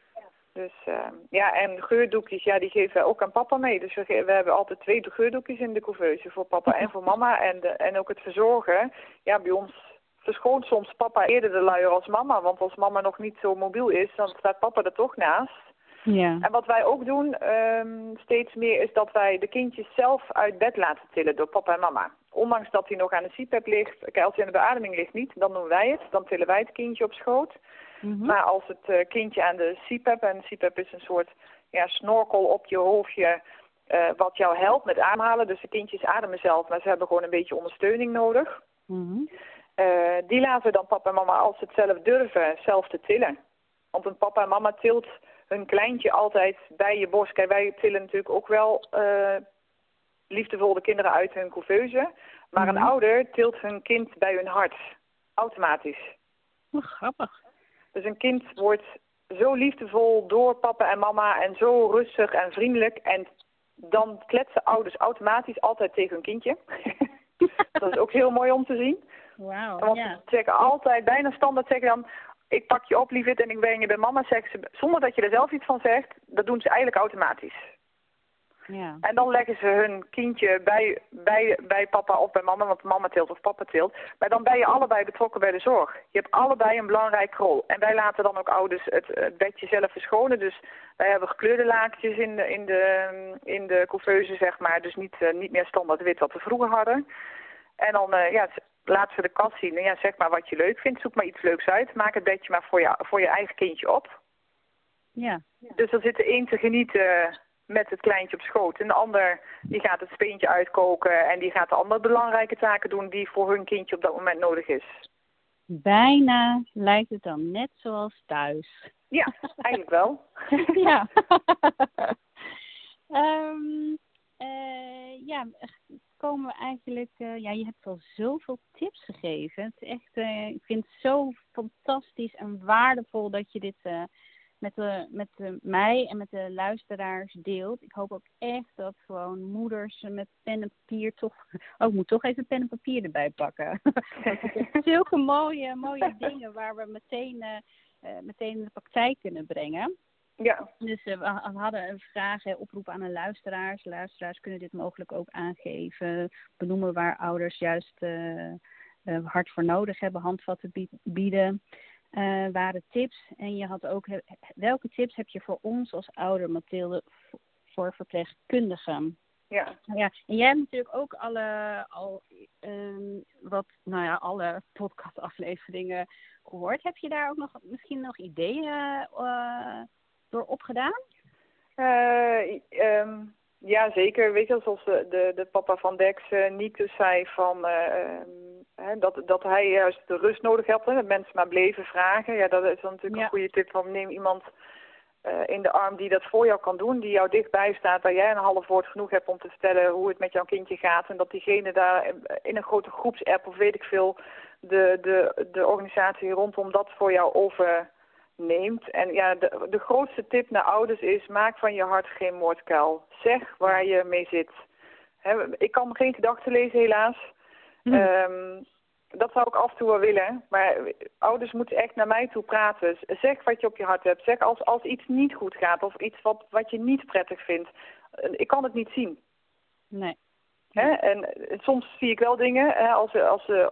B: Dus ehm, ja, en geurdoekjes, ja, die geven wij ook aan papa mee. Dus we, we hebben altijd twee geurdoekjes in de couveuse voor papa en voor mama. En, de, en ook het verzorgen. Ja, bij ons verschoont soms papa eerder de luier als mama. Want als mama nog niet zo mobiel is, dan staat papa er toch naast.
C: Ja.
B: En wat wij ook doen ehm, steeds meer is dat wij de kindjes zelf uit bed laten tillen door papa en mama. Ondanks dat hij nog aan de CPAP ligt, kijk, als hij aan de beademing ligt niet, dan doen wij het. Dan tillen wij het kindje op schoot.
C: Mhm.
B: Maar als het eh, kindje aan de CPAP, en CPAP is een soort ja, snorkel op je hoofdje, eh, wat jou helpt met ademhalen. Dus de kindjes ademen zelf, maar ze hebben gewoon een beetje ondersteuning nodig.
C: Mhm.
B: Eh, die laten dan papa en mama, als ze het zelf durven, zelf te tillen. Want een papa en mama tilt hun kleintje altijd bij je borst. Kijk, wij tillen natuurlijk ook wel eh liefdevol de kinderen uit hun couveuse. Maar een
C: Mhm.
B: ouder tilt hun kind bij hun hart. Automatisch.
C: Wat grappig.
B: Dus een kind wordt zo liefdevol door papa en mama en zo rustig en vriendelijk. En dan kletsen ouders automatisch altijd tegen hun kindje. dat is ook heel mooi om te zien.
C: Wauw,
B: Want ze altijd, bijna standaard zeggen dan... Ik pak je op, lieverd, en ik breng je bij mama, zeggen ze, zonder dat je er zelf iets van zegt. Dat doen ze eigenlijk automatisch.
C: Ja.
B: En dan leggen ze hun kindje bij, bij, bij papa of bij mama, want mama tilt of papa tilt. Maar dan ben je allebei betrokken bij de zorg. Je hebt allebei een belangrijk rol. En wij laten dan ook ouders het, het bedje zelf verschonen. Dus wij hebben gekleurde laakjes in de, in de, in de couveuse, zeg maar. Dus niet, eh, niet meer standaard wit wat we vroeger hadden. En dan eh, ja, laten ze de kast zien. En ja, zeg maar wat je leuk vindt. Zoek maar iets leuks uit. Maak het bedje maar voor je, voor je eigen kindje op.
C: Ja.
B: Dus dan zit de een te genieten met het kleintje op schoot. En de ander die gaat het speentje uitkoken. En die gaat de andere belangrijke taken doen die voor hun kindje op dat moment nodig is.
C: Bijna lijkt het dan net zoals thuis.
B: Ja, eigenlijk wel.
C: ja. Ehm, eh, ja, komen we eigenlijk. eh, ja, je hebt al zoveel tips gegeven. Het is echt, eh, ik vind het zo fantastisch en waardevol dat je dit met, de, met de, mij en met de luisteraars deelt. Ik hoop ook echt dat gewoon moeders met pen en papier toch. Oh, ik moet toch even pen en papier erbij pakken. Zulke mooie, mooie dingen waar we meteen, meteen in de praktijk kunnen brengen.
B: Ja,
C: Dus eh, we hadden een vraag, hè, oproep aan de luisteraars. Luisteraars kunnen dit mogelijk ook aangeven. Benoemen waar ouders juist eh, eh, hard voor nodig hebben, handvatten bied- bieden. Waren tips. En je had ook, welke tips heb je voor ons als ouder, Mathilde, voor verpleegkundigen?
B: ja.
C: Ja, en jij hebt natuurlijk ook alle, al, ehm, wat, nou ja, alle podcastafleveringen gehoord. Heb je daar ook nog misschien nog ideeën door opgedaan?
B: Ehm, ja, zeker. Weet je, zoals de, de, de papa van Dex eh niet dus zei van, eh, dat, dat hij juist de rust nodig had. En dat mensen maar bleven vragen. Ja, dat is dan natuurlijk
C: Ja.
B: een goede tip van neem iemand in de arm die dat voor jou kan doen. Die jou dichtbij staat, waar jij een half woord genoeg hebt om te vertellen hoe het met jouw kindje gaat. En dat diegene daar in een grote groepsapp of weet ik veel, de, de, de organisatie rondom dat voor jou overneemt. En ja, de, de grootste tip naar ouders is, maak van je hart geen moordkuil. Zeg waar je mee zit. Ik kan geen gedachten lezen helaas.
C: Hm.
B: Ehm, dat zou ik af en toe wel willen. Maar ouders moeten echt naar mij toe praten. Zeg wat je op je hart hebt. Zeg als, als iets niet goed gaat of iets wat, wat je niet prettig vindt. Ik kan het niet zien.
C: Nee.
B: En soms zie ik wel dingen. Hè? Als ze, als ze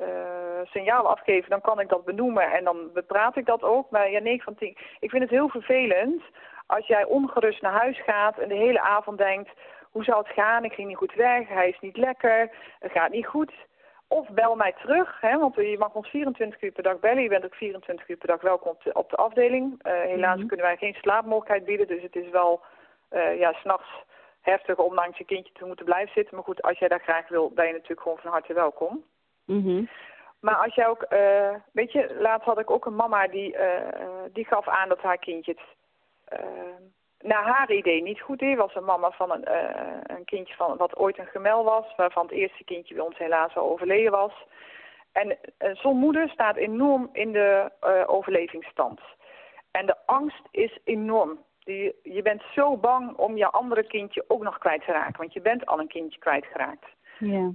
B: eh, signalen afgeven, dan kan ik dat benoemen en dan bepraat ik dat ook. Maar ja, 9 van 10. Ik vind het heel vervelend als jij ongerust naar huis gaat en de hele avond denkt... Hoe zou het gaan? Ik ging niet goed weg. Hij is niet lekker. Het gaat niet goed. Of bel mij terug, hè, want je mag ons 24 uur per dag bellen. Je bent ook 24 uur per dag welkom op de, op de afdeling. Eh, helaas
C: Mhm.
B: kunnen wij geen slaapmogelijkheid bieden, dus het is wel eh ja, s'nachts heftig om langs je kindje te moeten blijven zitten. Maar goed, als jij dat graag wil, ben je natuurlijk gewoon van harte welkom.
C: Mhm.
B: Maar als jij ook, eh, weet je, laatst had ik ook een mama die, eh, die gaf aan dat haar kindje het eh, naar haar idee niet goed deed. Was een mama van een, eh, een kindje van wat ooit een gemel was, waarvan het eerste kindje bij ons helaas al overleden was. En zo'n moeder staat enorm in de overlevingsstand. En de angst is enorm. Die, je bent zo bang om je andere kindje ook nog kwijt te raken, want je bent al een kindje kwijtgeraakt.
C: Ja.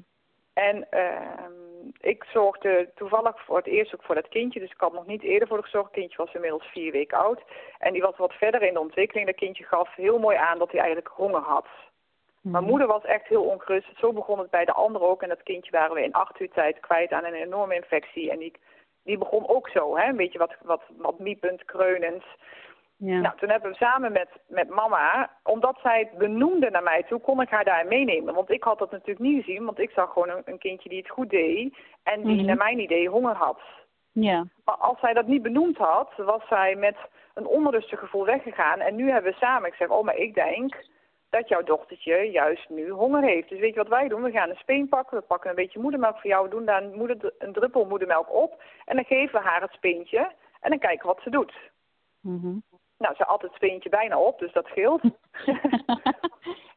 B: En ehm, ik zorgde toevallig voor het eerst ook voor dat kindje. Dus ik had nog niet eerder voor gezorgd. Het kindje was inmiddels vier weken oud. En die was wat verder in de ontwikkeling. Dat kindje gaf heel mooi aan dat hij eigenlijk honger had. Mijn
A: Mhm.
B: moeder was echt heel ongerust. Zo begon het bij de anderen ook. En dat kindje waren we in acht uur tijd kwijt aan een enorme infectie. En die, die begon ook zo, hè? een beetje wat, wat, wat miepend, kreunend.
A: Ja.
B: Nou, toen hebben we samen met, met mama, omdat zij het benoemde naar mij toe, kon ik haar daar meenemen. Want ik had dat natuurlijk niet gezien, want ik zag gewoon een, een kindje die het goed deed en die
A: Mhm.
B: naar mijn idee honger had.
A: ja.
B: Maar als zij dat niet benoemd had, was zij met een onrustig gevoel weggegaan. En nu hebben we samen, ik zeg, oh, maar ik denk dat jouw dochtertje juist nu honger heeft. Dus weet je wat wij doen? We gaan een speen pakken, we pakken een beetje moedermelk voor jou, we doen daar een, moeder, een druppel moedermelk op. En dan geven we haar het speentje en dan kijken wat ze doet.
A: Mhm.
B: Nou, ze at het speentje bijna op, dus dat scheelt.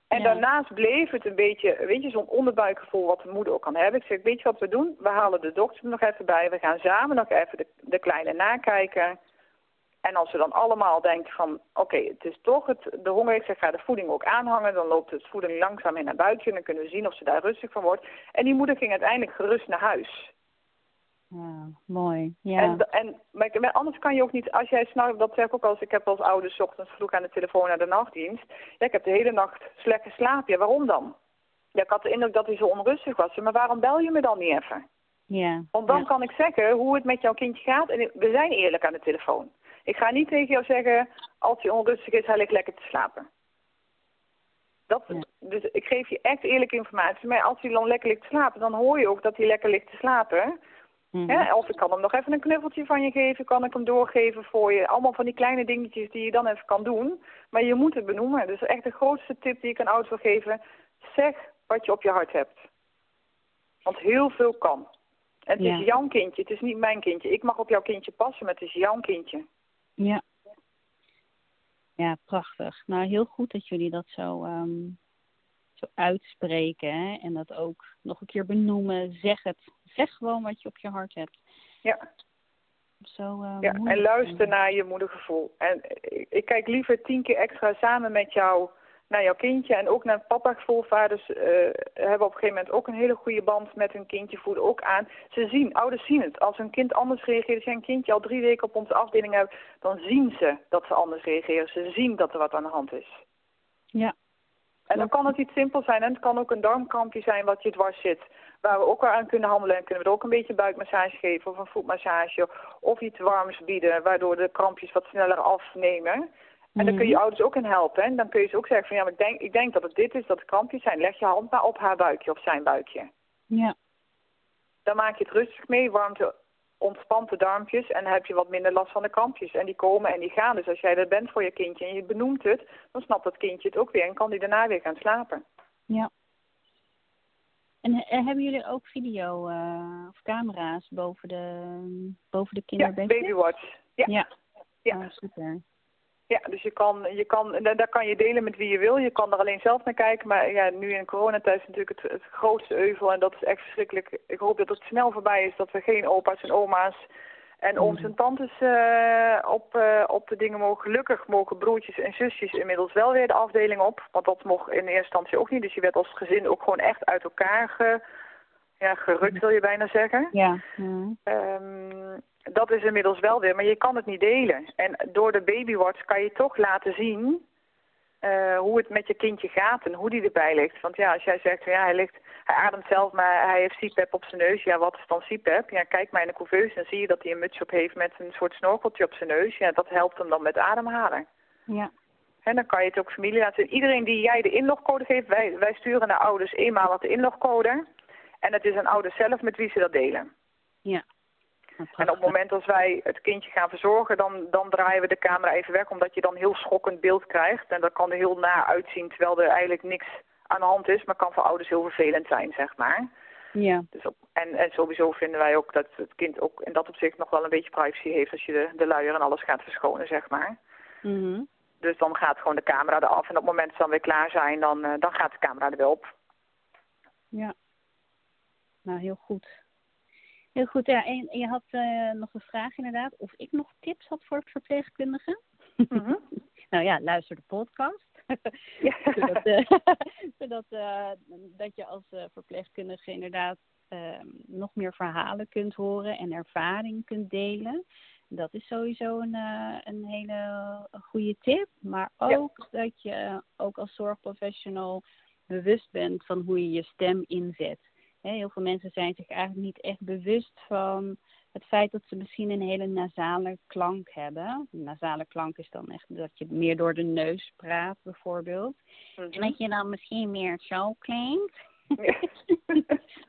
B: en
A: Ja.
B: daarnaast bleef het een beetje, weet je, zo'n onderbuikgevoel wat de moeder ook kan hebben. Ik zeg, weet je wat we doen? We halen de dokter er nog even bij. We gaan samen nog even de, de kleine nakijken. En als we dan allemaal denken van, oké, het is toch het, de honger. Ik zeg, ga de voeding ook aanhangen. Dan loopt het voeding langzaam in naar buiten. En dan kunnen we zien of ze daar rustig van wordt. En die moeder ging uiteindelijk gerust naar huis.
A: Ja, mooi. Ja.
B: En, en, maar anders kan je ook niet, als jij s'nachts, dat zeg ik ook als ik heb als ouders ochtends vroeg aan de telefoon naar de nachtdienst. Ja, ik heb de hele nacht slecht geslapen. Ja, waarom dan? Ja, ik had de indruk dat hij zo onrustig was. Maar waarom bel je me dan niet even?
A: ja.
B: Want dan
A: ja.
B: kan ik zeggen hoe het met jouw kindje gaat. En we zijn eerlijk aan de telefoon. Ik ga niet tegen jou zeggen, als hij onrustig is, hij ligt lekker te slapen. Dat,
A: Ja.
B: Dus ik geef je echt eerlijke informatie. Maar als hij dan lekker ligt te slapen, dan hoor je ook dat hij lekker ligt te slapen. Hè? Of ik kan hem nog even een knuffeltje van je geven, kan ik hem doorgeven voor je. Allemaal van die kleine dingetjes die je dan even kan doen. Maar je moet het benoemen. Dus echt de grootste tip die ik aan ouders wil geven. Zeg wat je op je hart hebt. Want heel veel kan. En het
A: Ja.
B: is jouw kindje, het is niet mijn kindje. Ik mag op jouw kindje passen, maar het is jouw kindje.
A: Ja. Ja, prachtig. Nou, heel goed dat jullie dat zo, ehm, zo uitspreken. Hè? En dat ook nog een keer benoemen. Zeg het. Zeg gewoon wat je op je hart hebt.
B: Ja.
A: Zo, eh,
B: Ja, en luister naar je moedergevoel. En ik, ik kijk liever tien keer extra samen met jou naar jouw kindje en ook naar papagevoel. Vaders eh, hebben op een gegeven moment ook een hele goede band met hun kindje, voelen ook aan. Ze zien, ouders zien het. Als hun kind anders reageert, als jij een kindje al drie weken op onze afdeling hebt, dan zien ze dat ze anders reageren. Ze zien dat er wat aan de hand is.
A: Ja.
B: En dan kan het iets simpels zijn en het kan ook een darmkrampje zijn wat je dwars zit. Waar we ook wel aan kunnen handelen en kunnen we er ook een beetje buikmassage geven of een voetmassage of iets warms bieden, waardoor de krampjes wat sneller afnemen. En dan kun je
A: Mhm.
B: ouders ook in helpen. En dan kun je ze ook zeggen van ja, maar ik denk, ik denk dat het dit is, dat het krampjes zijn. Leg je hand maar op haar buikje of zijn buikje.
A: Ja.
B: Dan maak je het rustig mee, warmte ontspant de darmpjes en dan heb je wat minder last van de krampjes. En die komen en die gaan. Dus als jij er bent voor je kindje en je benoemt het, dan snapt dat kindje het ook weer en kan die daarna weer gaan slapen.
A: Ja. En eh, hebben jullie ook video eh, of camera's boven de, boven de
B: Ja,
A: kinderbedjes?
B: babywatch. Ja.
A: Ja.
B: Ja.
A: Oh, super.
B: Ja, dus je kan, je kan, daar kan je delen met wie je wil. Je kan er alleen zelf naar kijken. Maar ja, nu in coronatijd is natuurlijk het, het grootste euvel. En dat is echt verschrikkelijk. Ik hoop dat het snel voorbij is. Dat we geen opa's en oma's en ooms en tantes eh, op, eh, op de dingen mogen. Gelukkig mogen broertjes en zusjes inmiddels wel weer de afdeling op. Want dat mocht in eerste instantie ook niet. Dus je werd als gezin ook gewoon echt uit elkaar ge, ja, gerukt, wil je bijna zeggen.
A: Ja.
B: Ehm, dat is inmiddels wel weer, maar je kan het niet delen. En door de babywatch kan je toch laten zien eh, hoe het met je kindje gaat en hoe die erbij ligt. Want ja, als jij zegt, ja, hij, ligt, hij ademt zelf, maar hij heeft CPAP op zijn neus. Ja, wat is dan CPAP? Ja, kijk maar in de couveuse, dan zie je dat hij een mutsje op heeft met een soort snorkeltje op zijn neus. Ja, dat helpt hem dan met ademhalen.
A: Ja.
B: En dan kan je het ook familie laten zien. Iedereen die jij de inlogcode geeft, wij, wij sturen naar ouders eenmaal wat de inlogcode. En het is aan ouders zelf met wie ze dat delen.
A: Ja. Nou,
B: En op het moment als wij het kindje gaan verzorgen, dan, dan draaien we de camera even weg, omdat je dan heel schokkend beeld krijgt. En dat kan er heel na uitzien, terwijl er eigenlijk niks aan de hand is, maar kan voor ouders heel vervelend zijn, zeg maar.
A: Ja.
B: Dus op, en, en sowieso vinden wij ook dat het kind ook in dat opzicht nog wel een beetje privacy heeft als je de, de luier en alles gaat verschonen, zeg maar.
A: Mhm.
B: Dus dan gaat gewoon de camera eraf en op het moment dat ze dan weer klaar zijn, dan, eh, dan gaat de camera er weer op.
A: Ja. Nou, heel goed. Heel goed, ja. En je had eh, nog een vraag inderdaad. Of ik nog tips had voor verpleegkundigen?
B: Mhm.
A: nou ja, luister de podcast.
B: Ja.
A: zodat eh, zodat eh, dat je als verpleegkundige inderdaad
C: ehm, nog meer verhalen kunt horen en ervaring kunt delen. Dat is sowieso een, een hele goede tip. Maar ook dat je ook als zorgprofessional bewust bent van hoe je je stem inzet. Heel veel mensen zijn zich eigenlijk niet echt bewust van het feit dat ze misschien een hele nasale klank hebben. Een nasale klank is dan echt dat je meer door de neus praat, bijvoorbeeld. En mhm. dat je dan misschien meer zo klinkt.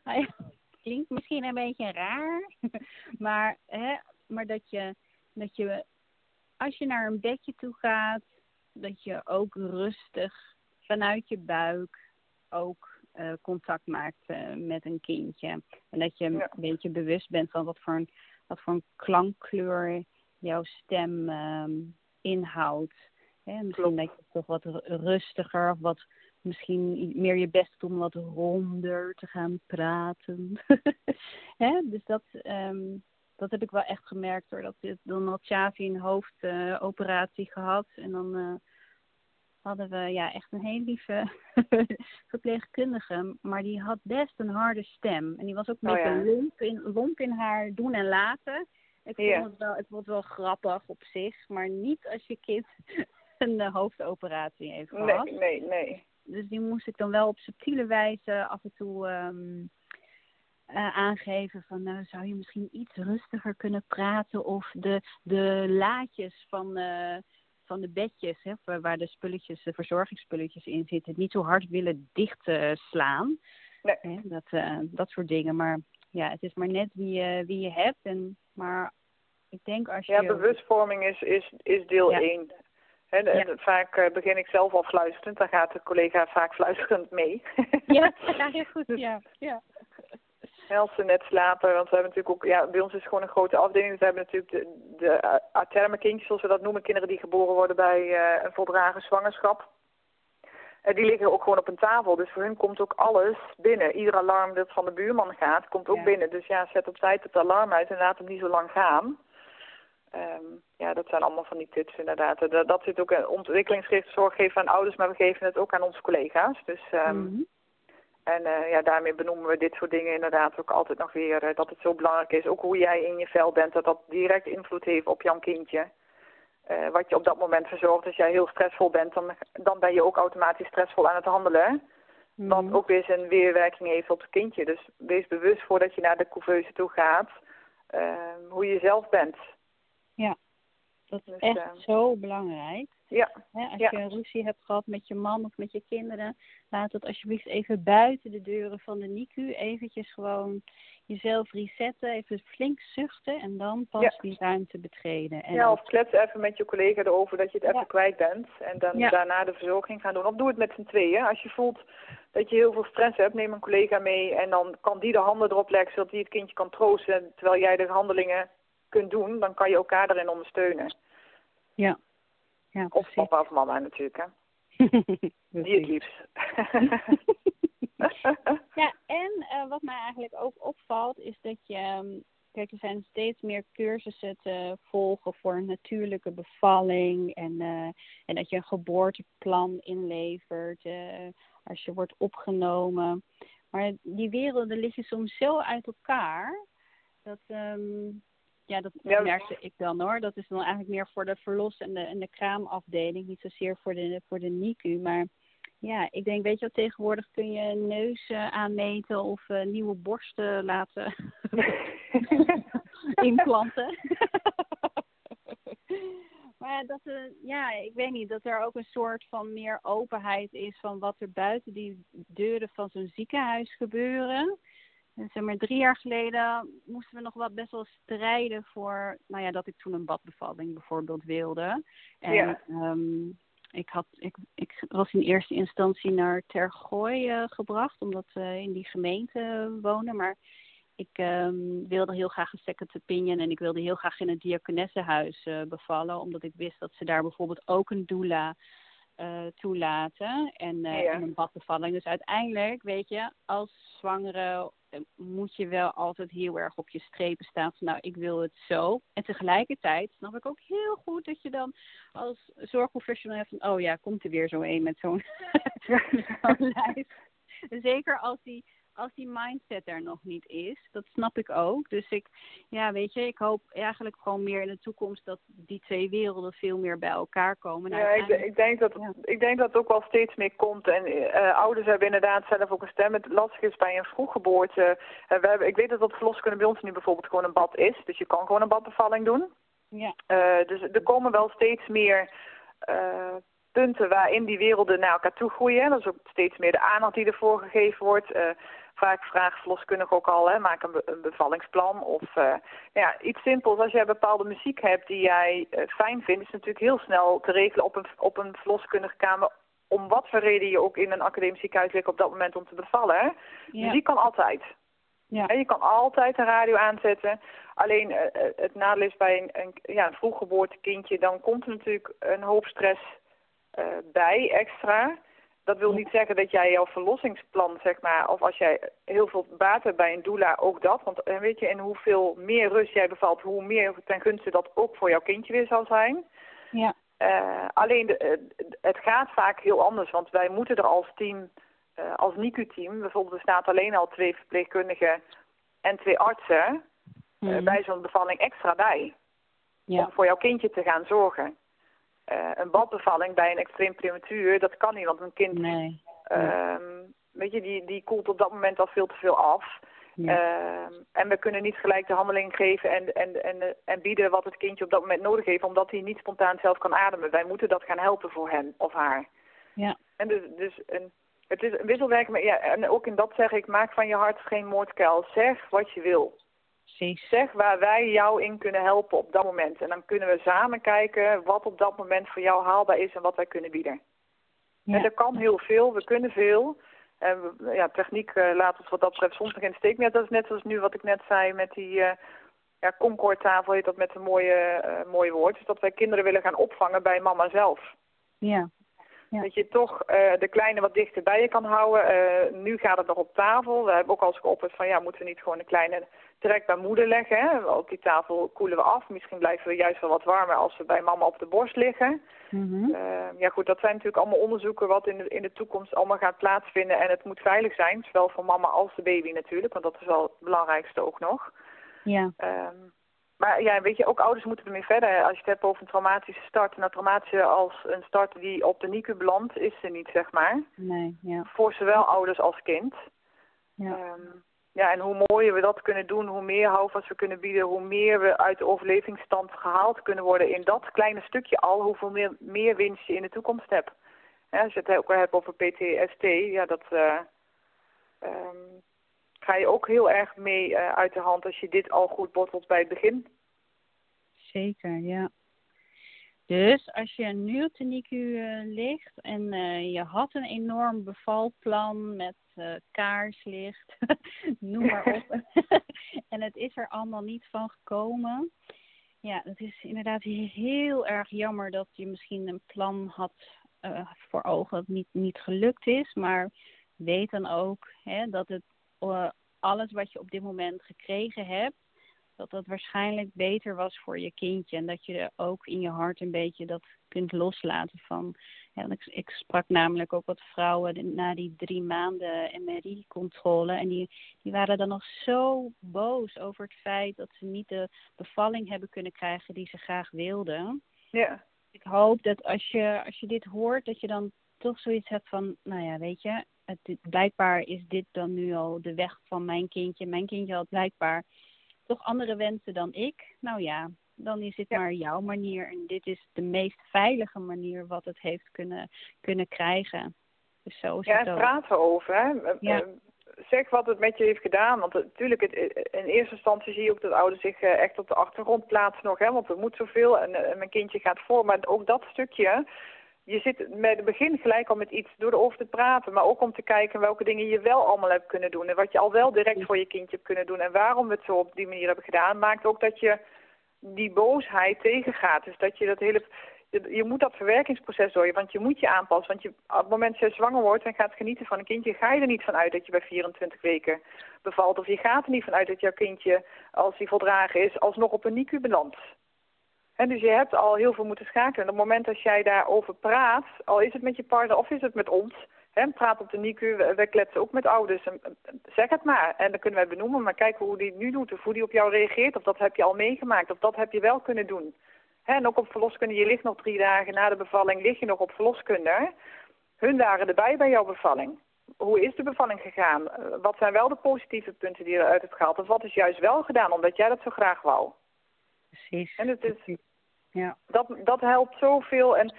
C: Ja. klinkt misschien een beetje raar, maar, hè, maar dat, je, dat je, als je naar een bedje toe gaat, dat je ook rustig vanuit je buik ook uh, contact maakt uh, met een kindje. En dat je een beetje bewust bent van wat voor een, wat voor een klankkleur jouw stem um, inhoudt. Hè? Misschien dat je toch wat rustiger of wat misschien meer je best doet om wat ronder te gaan praten. Hè? Dus dat, um, dat heb ik wel echt gemerkt hoor. Dat, dan had Chavi een hoofdoperatie uh, gehad en dan hadden we ja, echt een heel lieve verpleegkundige. Maar die had best een harde stem. En die was ook een oh, beetje lomp, in, lomp in haar doen en laten. Ik vond, het wel, ik vond het wel grappig op zich. Maar niet als je kind een uh, hoofdoperatie heeft gehad.
B: Nee, nee, nee.
C: Dus die moest ik dan wel op subtiele wijze af en toe... Um, uh, aangeven van nou zou je misschien iets rustiger kunnen praten of de, de laadjes van, uh, van de bedjes, hè, waar de spulletjes, de verzorgingsspulletjes in zitten, niet zo hard willen dichtslaan.
B: Nee.
C: Hè, dat, uh, dat soort dingen. Maar ja, het is maar net wie je, wie je hebt. En, maar ik denk als je...
B: Ja, bewustvorming is, is, is deel 1. En, vaak begin ik zelf al fluisterend, dan gaat de collega vaak fluisterend mee.
C: ja, heel goed, ja. ja
B: als ze net slapen. Want we hebben natuurlijk ook, ja, bij ons is het gewoon een grote afdeling. Dus we hebben natuurlijk de, de aterme kindjes, zoals we dat noemen. Kinderen die geboren worden bij uh, een voldragen zwangerschap. Uh, die liggen ook gewoon op een tafel. Dus voor hun komt ook alles binnen. Ieder alarm dat van de buurman gaat, komt ook binnen. Dus ja, zet op tijd het alarm uit en laat hem niet zo lang gaan. Um, ja, dat zijn allemaal van die tips inderdaad. Dat, dat zit ook in ontwikkelingsgerichte zorg geven aan ouders, maar we geven het ook aan onze collega's. Dus um, en uh, ja, daarmee benoemen we dit soort dingen inderdaad ook altijd nog weer. Uh, dat het zo belangrijk is, ook hoe jij in je vel bent, dat dat direct invloed heeft op jouw kindje. Uh, wat je op dat moment verzorgt. Als jij heel stressvol bent, dan, dan ben je ook automatisch stressvol aan het handelen. Mm. Wat ook weer zijn weerwerking heeft op het kindje. Dus wees bewust voordat je naar de couveuse toe gaat, hoe je zelf bent.
C: Ja, dat is echt zo belangrijk.
B: Ja.
C: als je een ruzie hebt gehad met je man of met je kinderen, laat het alsjeblieft even buiten de deuren van de NICU. Eventjes gewoon jezelf resetten, even flink zuchten en dan pas die ruimte betreden. En
B: ja, of klets even met je collega erover dat je het even kwijt bent. En dan daarna de verzorging gaan doen. Of doe het met z'n tweeën. Als je voelt dat je heel veel stress hebt, neem een collega mee en dan kan die de handen erop leggen zodat die het kindje kan troosten terwijl jij de handelingen kunt doen. Dan kan je elkaar erin ondersteunen.
C: Ja, ja,
B: of papa of mama natuurlijk, hè. Die het liefst.
C: ja, en uh, wat mij eigenlijk ook opvalt is dat je... Ehm, kijk, er zijn steeds meer cursussen te volgen voor een natuurlijke bevalling. En, uh, en dat je een geboorteplan inlevert uh, als je wordt opgenomen. Maar die werelden liggen soms zo uit elkaar. Dat, um, ja, dat merkte ik dan hoor. Dat is dan eigenlijk meer voor de verlos- en de, en de kraamafdeling, niet zozeer voor de, voor de NICU. Maar ja, ik denk, weet je wel, tegenwoordig kun je neus uh, aanmeten of uh, nieuwe borsten laten implanten. maar dat, uh, ja, ik weet niet, dat er ook een soort van meer openheid is van wat er buiten die deuren van zo'n ziekenhuis gebeuren zeg maar, drie jaar geleden moesten we nog wel best wel strijden voor, nou ja, dat ik toen een badbevalling bijvoorbeeld wilde. En ja. um, ik, had, ik, ik was in eerste instantie naar Tergooi uh, gebracht, omdat we in die gemeente wonen. Maar ik um, wilde heel graag een second opinion en ik wilde heel graag in het diakonessenhuis uh, bevallen, omdat ik wist dat ze daar bijvoorbeeld ook een doula uh, toelaten en, uh, ja. en een badbevalling. Dus uiteindelijk, weet je, als zwangere moet je wel altijd heel erg op je strepen staan van nou, ik wil het zo. En tegelijkertijd snap ik ook heel goed dat je dan als zorgprofessional hebt van oh ja, komt er weer zo een met zo'n zo lijst. Zeker als die als die mindset er nog niet is. Dat snap ik ook. Dus ik, ja, weet je, ik hoop eigenlijk gewoon meer in de toekomst dat die twee werelden veel meer bij elkaar komen.
B: Nou, ja, ik, ik, denk dat, ik denk dat het ook wel steeds meer komt. En uh, ouders hebben inderdaad zelf ook een stem. Het lastig is bij een vroeggeboorte. Uh, we hebben, ik weet dat dat verloskunde bij ons nu bijvoorbeeld gewoon een bad is. Dus je kan gewoon een badbevalling doen.
C: Ja.
B: Uh, dus er komen wel steeds meer punten waarin die werelden naar elkaar toe groeien. Dat is ook steeds meer de aandacht die ervoor gegeven wordt. Uh, vaak vraagt verloskundige ook al, hè, maak een, een bevallingsplan. Of uh, ja, iets simpels, als jij bepaalde muziek hebt die jij uh, fijn vindt, is het natuurlijk heel snel te regelen op een, op een verloskundige kamer. Om wat voor reden je ook in een academisch ziekenhuis ligt op dat moment om te bevallen. Ja. Muziek kan altijd. Ja. Je kan altijd een radio aanzetten. Alleen het nadeel is bij een, een, ja, een vroeggeboorte dan komt er natuurlijk een hoop stress uh, bij extra. Dat wil niet zeggen dat jij jouw verlossingsplan, zeg maar, of als jij heel veel baat hebt bij een doula, ook dat. Want uh, weet je, in hoeveel meer rust jij bevalt, hoe meer ten gunste dat ook voor jouw kindje weer zal zijn.
C: Ja.
B: Uh, alleen, de, het gaat vaak heel anders, want wij moeten er als team, als NICU-team, bijvoorbeeld er staat alleen al twee verpleegkundigen en twee artsen, mm. bij zo'n bevalling extra bij. Ja. Om voor jouw kindje te gaan zorgen uh, een badbevalling bij een extreem prematuur, dat kan niet, want een kind,
C: nee.
B: Um, weet je, die, die koelt op dat moment al veel te veel af. Ja. Um, en we kunnen niet gelijk de handeling geven en, en, en, en bieden wat het kindje op dat moment nodig heeft, omdat hij niet spontaan zelf kan ademen. Wij moeten dat gaan helpen voor hem of haar.
C: Ja.
B: En dus, dus een, het is een wisselwerking, maar ja, en ook in dat zeg ik, maak van je hart geen moordkuil. Zeg wat je wil.
C: Precies.
B: Zeg waar wij jou in kunnen helpen op dat moment. En dan kunnen we samen kijken wat op dat moment voor jou haalbaar is en wat wij kunnen bieden. Ja. En er kan heel veel, we kunnen veel. En we, ja, techniek uh, laat ons wat dat betreft soms nog in de steek. Maar dat is net zoals nu wat ik net zei met die uh, ja, Concordtafel, heet dat met een mooie, uh, mooie woord. Dus dat wij kinderen willen gaan opvangen bij mama zelf.
C: Ja. Ja.
B: Dat je toch de kleine wat dichter bij je kan houden. Nu gaat het nog op tafel. We hebben ook al eens geopperd van ja, moeten we niet gewoon een kleine trek bij moeder leggen. Hè? Op die tafel koelen we af. Misschien blijven we juist wel wat warmer als we bij mama op de borst liggen.
C: Mm -hmm. uh,
B: ja goed, dat zijn natuurlijk allemaal onderzoeken wat in de, in de toekomst allemaal gaat plaatsvinden. En het moet veilig zijn, zowel voor mama als de baby natuurlijk. Want dat is wel het belangrijkste ook nog.
C: Ja.
B: Um, maar ja, weet je, ook ouders moeten ermee verder. Als je het hebt over een traumatische start. Nou, traumatische als een start die op de NICU belandt, is ze niet, zeg maar.
C: Nee, ja.
B: Voor zowel ouders als kind.
C: Ja.
B: Um, ja, en hoe mooier we dat kunnen doen, hoe meer houvast we kunnen bieden, hoe meer we uit de overlevingsstand gehaald kunnen worden in dat kleine stukje al, hoeveel meer, meer winst je in de toekomst hebt. Als je het ook hebt over PTSD, ja, dat uh, um, ga je ook heel erg mee uh, uit de hand als je dit al goed bottelt bij het begin.
C: Zeker, ja. Dus als je nu op de NICU ligt en uh, je had een enorm bevalplan met uh, kaarslicht, noem maar op, en het is er allemaal niet van gekomen. Ja, het is inderdaad heel erg jammer dat je misschien een plan had voor ogen dat niet, niet gelukt is. Maar weet dan ook hè, dat het alles wat je op dit moment gekregen hebt, dat dat waarschijnlijk beter was voor je kindje. En dat je er ook in je hart een beetje dat kunt loslaten van. Ja, ik, ik, sprak namelijk ook wat vrouwen na die drie maanden MRI-controle. En die, die waren dan nog zo boos over het feit dat ze niet de bevalling hebben kunnen krijgen die ze graag wilden.
B: Ja.
C: Ik hoop dat als je, als je dit hoort, dat je dan toch zoiets hebt van, nou ja, weet je, het, blijkbaar is dit dan nu al de weg van mijn kindje. Mijn kindje had blijkbaar toch andere wensen dan ik. Nou ja, dan is dit maar jouw manier. En dit is de meest veilige manier wat het heeft kunnen, kunnen krijgen. Dus zo is
B: ja,
C: het
B: ook. praten over. Hè?
C: Ja.
B: Zeg wat het met je heeft gedaan. Want natuurlijk, het, in eerste instantie zie je ook dat ouders zich echt op de achtergrond plaatsen nog. Hè? Want er moet zoveel en, en mijn kindje gaat voor. Maar ook dat stukje je zit met het begin gelijk al met iets door erover te praten, maar ook om te kijken welke dingen je wel allemaal hebt kunnen doen en wat je al wel direct voor je kindje hebt kunnen doen en waarom we het zo op die manier hebben gedaan, maakt ook dat je die boosheid tegengaat. Dus dat je dat hele, je moet dat verwerkingsproces door, want je moet je aanpassen. Want je, op het moment dat je zwanger wordt en gaat genieten van een kindje, ga je er niet van uit dat je bij 24 weken bevalt. Of je gaat er niet van uit dat jouw kindje, als hij voldragen is, alsnog op een NICU belandt. En dus je hebt al heel veel moeten schakelen. En op het moment dat jij daarover praat, al is het met je partner of is het met ons, Hè, praat op de NICU, wij kletsen ook met ouders. Zeg het maar. En dan kunnen wij benoemen, maar kijken hoe die het nu doet. Of hoe die op jou reageert. Of dat heb je al meegemaakt. Of dat heb je wel kunnen doen. Hè, en ook op verloskunde, je ligt nog drie dagen na de bevalling, lig je nog op verloskunde. Hun waren erbij bij jouw bevalling. Hoe is de bevalling gegaan? Wat zijn wel de positieve punten die je eruit hebt gehaald? Of wat is juist wel gedaan, omdat jij dat zo graag wou?
C: Precies.
B: En het is, ja. dat, dat helpt zoveel. En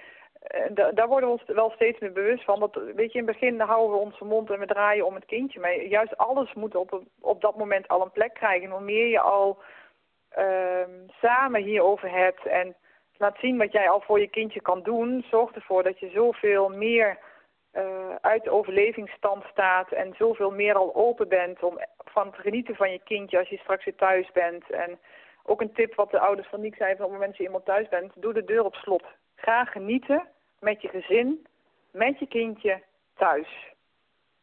B: daar worden we ons wel steeds meer bewust van. Dat, weet je, in het begin houden we onze mond en we draaien om het kindje. Maar juist alles moet op, op dat moment al een plek krijgen. hoe meer je al uh, samen hierover hebt en laat zien wat jij al voor je kindje kan doen, zorgt ervoor dat je zoveel meer uh, uit de overlevingsstand staat en zoveel meer al open bent om van te genieten van je kindje als je straks weer thuis bent. En ook een tip wat de ouders van Niek zeiden, op het moment dat je iemand thuis bent, doe de deur op slot. Ga genieten met je gezin, met je kindje, thuis.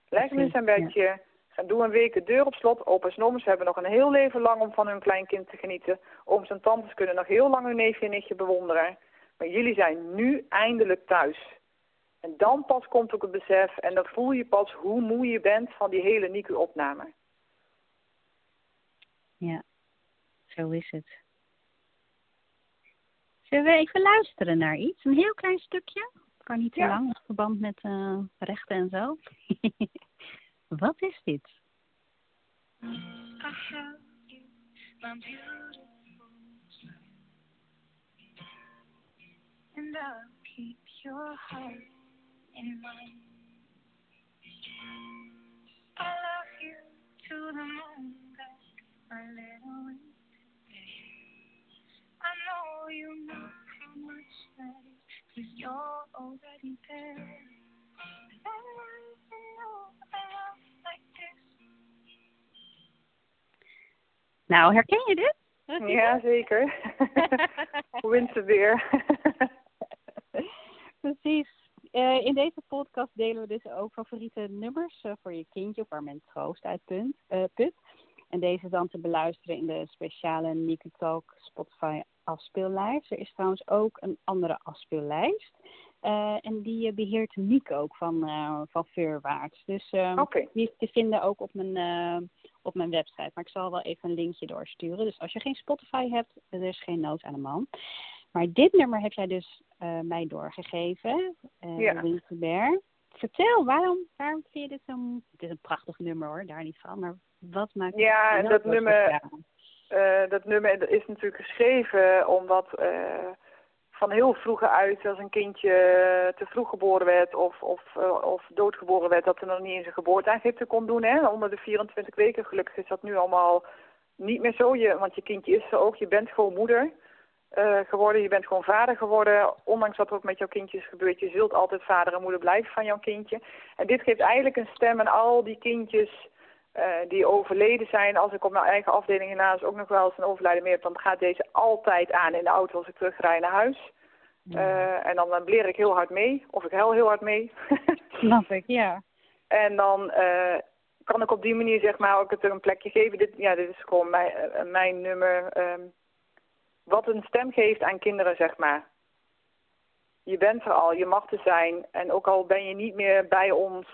B: Leg in zijn bedje, ga doe een week de deur op slot. Opa's en oma's hebben nog een heel leven lang om van hun kleinkind te genieten. Ooms en tantes kunnen nog heel lang hun neefje en nichtje bewonderen. Maar jullie zijn nu eindelijk thuis. En dan pas komt ook het besef en dan voel je pas hoe moe je bent van die hele NICU-opname.
C: Ja, zo is het. Zullen we even luisteren naar iets? Een heel klein stukje? Kan niet te lang, in verband met uh, rechten en zo. Wat is dit? And I'll keep your heart in mind. I love you to the moon, back a little I know you know how much that is, cause you're already there. I know a love like this. Nou, herken je dit?
B: Ja, zeker. Winterweer.
C: Precies. Uh, in deze podcast delen we dus ook favoriete nummers uh, voor je kindje of waar men troost uit punt, uh, put. En deze dan te beluisteren in de speciale Nicky Talk Spotify afspeellijst. Er is trouwens ook een andere afspeellijst. Uh, en die beheert Nick ook van, uh, van Veurwaarts. Dus uh, die is te vinden ook op mijn, op mijn website. Maar ik zal wel even een linkje doorsturen. Dus als je geen Spotify hebt, er is geen nood aan de man. Maar dit nummer heb jij dus mij doorgegeven. ja. Winterberg. Vertel, waarom, waarom vind je dit zo'n... Het is een prachtig nummer hoor, daar niet van. Maar wat maakt
B: Ja, dat nummer, uh, dat nummer is natuurlijk geschreven omdat uh, van heel vroeger uit, als een kindje te vroeg geboren werd of, of, uh, of doodgeboren werd, dat er nog niet eens een geboorteaangifte kon doen. Hè? Onder de 24 weken. Gelukkig is dat nu allemaal niet meer zo. Je, want je kindje is er ook. Je bent gewoon moeder geworden. Je bent gewoon vader geworden. Ondanks wat er ook met jouw kindje is gebeurd. Je zult altijd vader en moeder blijven van jouw kindje. En dit geeft eigenlijk een stem aan al die kindjes die overleden zijn. Als ik op mijn eigen afdeling hiernaast ook nog wel eens een overlijden meer heb, dan gaat deze altijd aan in de auto als ik terugrij naar huis. Uh, en dan, bleer ik heel hard mee, of ik huil heel hard mee.
C: Snap ik, ja.
B: En dan uh, kan ik op die manier zeg maar ook het een plekje geven. Dit, ja, dit is gewoon mijn, mijn nummer. Um, wat een stem geeft aan kinderen, zeg maar. Je bent er al, je mag er zijn. En ook al ben je niet meer bij ons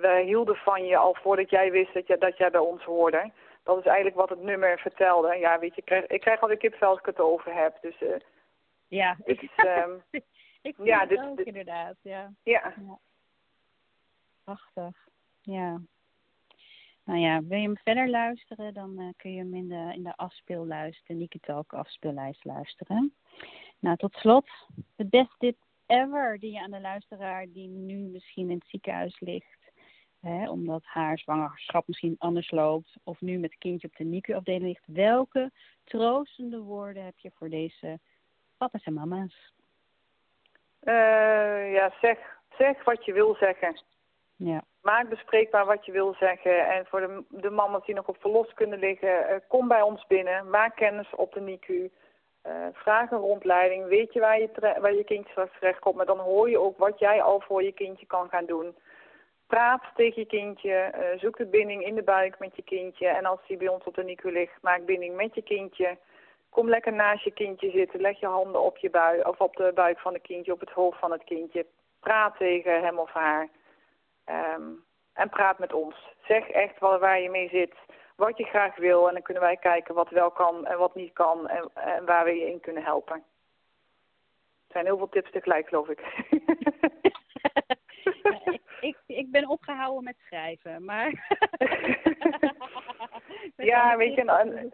B: wij hielden van je al voordat jij wist dat, je, dat jij bij ons hoorde. Dat is eigenlijk wat het nummer vertelde. Ja, weet je, ik krijg, ik krijg al de kipvel als ik het over heb. Dus, uh,
C: ja,
B: is, um,
C: ik vind ja, het dit, ook dit, inderdaad. Ja.
B: Ja.
C: ja. Prachtig. Ja. Nou ja, wil je hem verder luisteren, dan uh, kun je hem in de, in de afspeellijst, de Nikitalk afspeellijst luisteren. Nou, tot slot, de best tip ever die je aan de luisteraar die nu misschien in het ziekenhuis ligt, hè, omdat haar zwangerschap misschien anders loopt, of nu met kindje op de NICU-afdeling ligt, welke troostende woorden heb je voor deze papa's en mama's?
B: Uh, ja, zeg, zeg wat je wil zeggen.
C: Ja.
B: Maak bespreekbaar wat je wil zeggen. En voor de, de mama's die nog op verlos kunnen liggen, uh, kom bij ons binnen. Maak kennis op de NICU. Uh, vraag een rondleiding. Weet je waar je, waar je kindje straks terecht komt. Maar dan hoor je ook wat jij al voor je kindje kan gaan doen. Praat tegen je kindje. Uh, zoek de binding in de buik met je kindje. En als die bij ons op de NICU ligt, maak binding met je kindje. Kom lekker naast je kindje zitten. Leg je handen op je buik of op de buik van het kindje, op het hoofd van het kindje. Praat tegen hem of haar. Ehm, en praat met ons. Zeg echt waar, waar je mee zit, wat je graag wil. En dan kunnen wij kijken wat wel kan en wat niet kan en, en waar we je in kunnen helpen. Er zijn heel veel tips tegelijk, geloof ik.
C: Ja, ik, ik, ik ben opgehouden met schrijven, maar...
B: ja, weet je, en,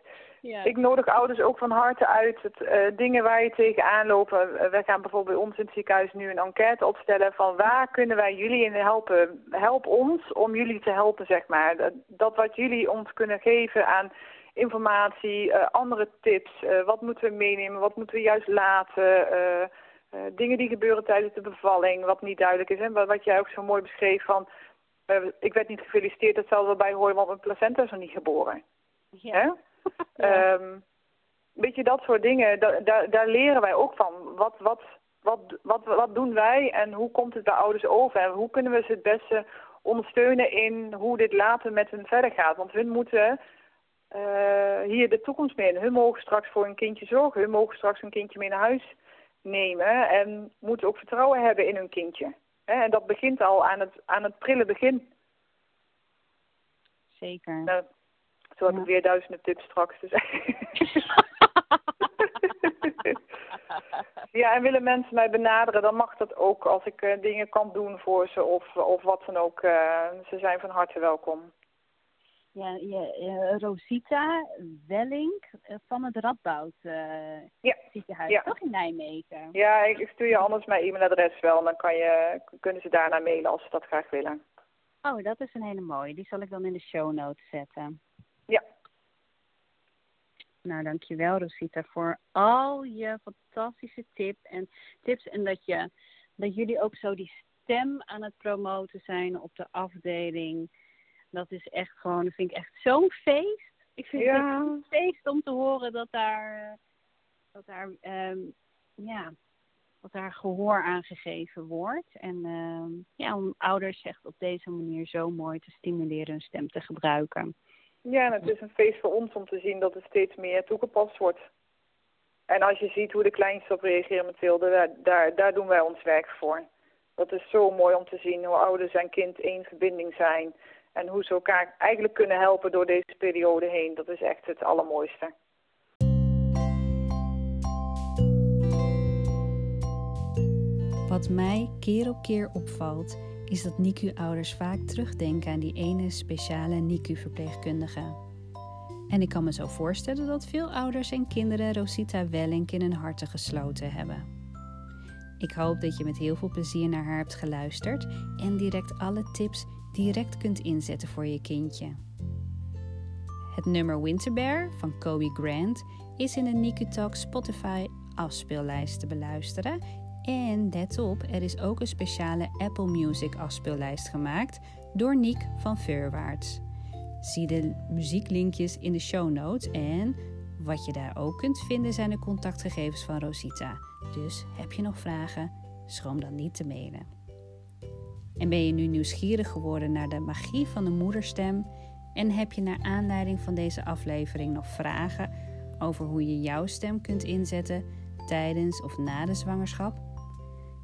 C: ja.
B: ik nodig ouders ook van harte uit. Het, eh, dingen waar je tegenaan lopen. Eh, wij gaan bijvoorbeeld bij ons in het ziekenhuis nu een enquête opstellen van waar kunnen wij jullie in helpen. Help ons om jullie te helpen, zeg maar. Dat, dat wat jullie ons kunnen geven aan informatie, eh, andere tips. wat moeten we meenemen, wat moeten we juist laten... Uh, dingen die gebeuren tijdens de bevalling, wat niet duidelijk is. En wat jij ook zo mooi beschreef van... Uh, ik werd niet gefeliciteerd, dat zal wel bij horen, want mijn placenta is nog niet geboren.
C: Ja. Ja.
B: Ehm, weet je, dat soort dingen, da daar, daar leren wij ook van. Wat, wat, wat, wat, wat doen wij en hoe komt het bij ouders over? En hoe kunnen we ze het beste ondersteunen in hoe dit later met hen verder gaat? Want hun moeten uh, hier de toekomst mee in. Hun mogen straks voor een kindje zorgen. Hun mogen straks een kindje mee naar huis nemen. En moeten ook vertrouwen hebben in hun kindje. En dat begint al aan het, aan het prille begin.
C: Zeker.
B: Nou, zo heb ik weer duizenden tips straks. Dus. ja, en willen mensen mij benaderen, dan mag dat ook als ik uh, dingen kan doen voor ze of, of wat dan ook. Uh, ze zijn van harte welkom.
C: Ja, ja uh, Rosita Wellink van het Radboud
B: ja.
C: ziekenhuis,
B: ja.
C: toch in Nijmegen?
B: Ja, ik, ik stuur je anders mijn e-mailadres wel. En dan kan je, kunnen ze daarna mailen als ze dat graag willen.
C: Oh, dat is een hele mooie. Die zal ik dan in de show notes zetten.
B: Ja.
C: Nou, dankjewel Rosita voor al je fantastische tip en tips. En dat, je, dat jullie ook zo die stem aan het promoten zijn op de afdeling. Dat is echt gewoon, dat vind ik echt zo'n feest. Ik vind
B: Ja.
C: het een feest om te horen dat daar, dat daar, ehm, ja, dat daar gehoor aan gegeven wordt. En ehm, ja, om ouders echt op deze manier zo mooi te stimuleren hun stem te gebruiken.
B: Ja, en het is een feest voor ons om te zien dat het steeds meer toegepast wordt. En als je ziet hoe de kleinste op reageren, Mathilde, daar, daar, daar doen wij ons werk voor. Dat is zo mooi om te zien hoe ouders en kind één verbinding zijn. En hoe ze elkaar eigenlijk kunnen helpen door deze periode heen. Dat is echt het allermooiste.
A: Wat mij keer op keer opvalt, is dat NICU-ouders vaak terugdenken aan die ene speciale NICU-verpleegkundige. En ik kan me zo voorstellen dat veel ouders en kinderen Rosita Wellink in hun harten gesloten hebben. Ik hoop dat je met heel veel plezier naar haar hebt geluisterd en direct alle tips direct kunt inzetten voor je kindje. Het nummer Winterbear van Kobe Grant is in de NICU Talk Spotify afspeellijst te beluisteren en let op, er is ook een speciale Apple Music afspeellijst gemaakt door Niek van Veurwaarts. Zie de muzieklinkjes in de show notes en wat je daar ook kunt vinden zijn de contactgegevens van Rosita. Dus heb je nog vragen, schroom dan niet te mailen. En ben je nu nieuwsgierig geworden naar de magie van de moederstem en heb je naar aanleiding van deze aflevering nog vragen over hoe je jouw stem kunt inzetten tijdens of na de zwangerschap?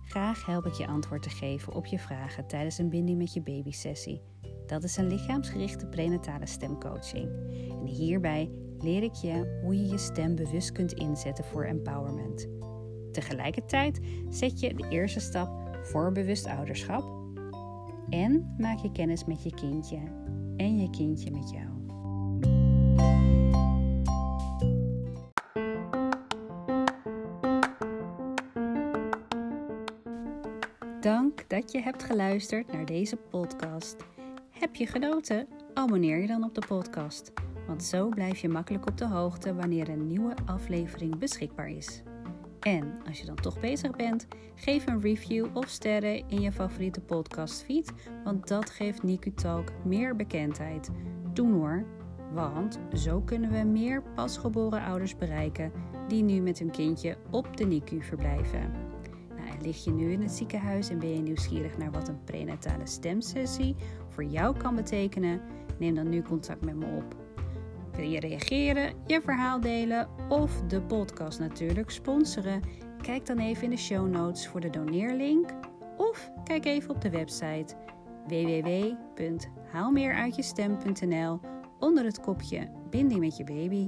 A: Graag help ik je antwoord te geven op je vragen tijdens een binding met je babysessie. Dat is een lichaamsgerichte prenatale stemcoaching. En hierbij leer ik je hoe je je stem bewust kunt inzetten voor empowerment. Tegelijkertijd zet je de eerste stap voor bewust ouderschap en maak je kennis met je kindje en je kindje met jou. Dank dat je hebt geluisterd naar deze podcast. Heb je genoten? Abonneer je dan op de podcast, want zo blijf je makkelijk op de hoogte wanneer een nieuwe aflevering beschikbaar is. En als je dan toch bezig bent, geef een review of sterren in je favoriete podcastfeed, want dat geeft NICU Talk meer bekendheid. Doen hoor, want zo kunnen we meer pasgeboren ouders bereiken die nu met hun kindje op de NICU verblijven. Nou, lig je nu in het ziekenhuis en ben je nieuwsgierig naar wat een prenatale stemsessie voor jou kan betekenen? Neem dan nu contact met me op. Wil je reageren, je verhaal delen of de podcast natuurlijk sponsoren? Kijk dan even in de show notes voor de doneerlink of kijk even op de website www.haalmeeruitjestem.nl onder het kopje Binding met je baby.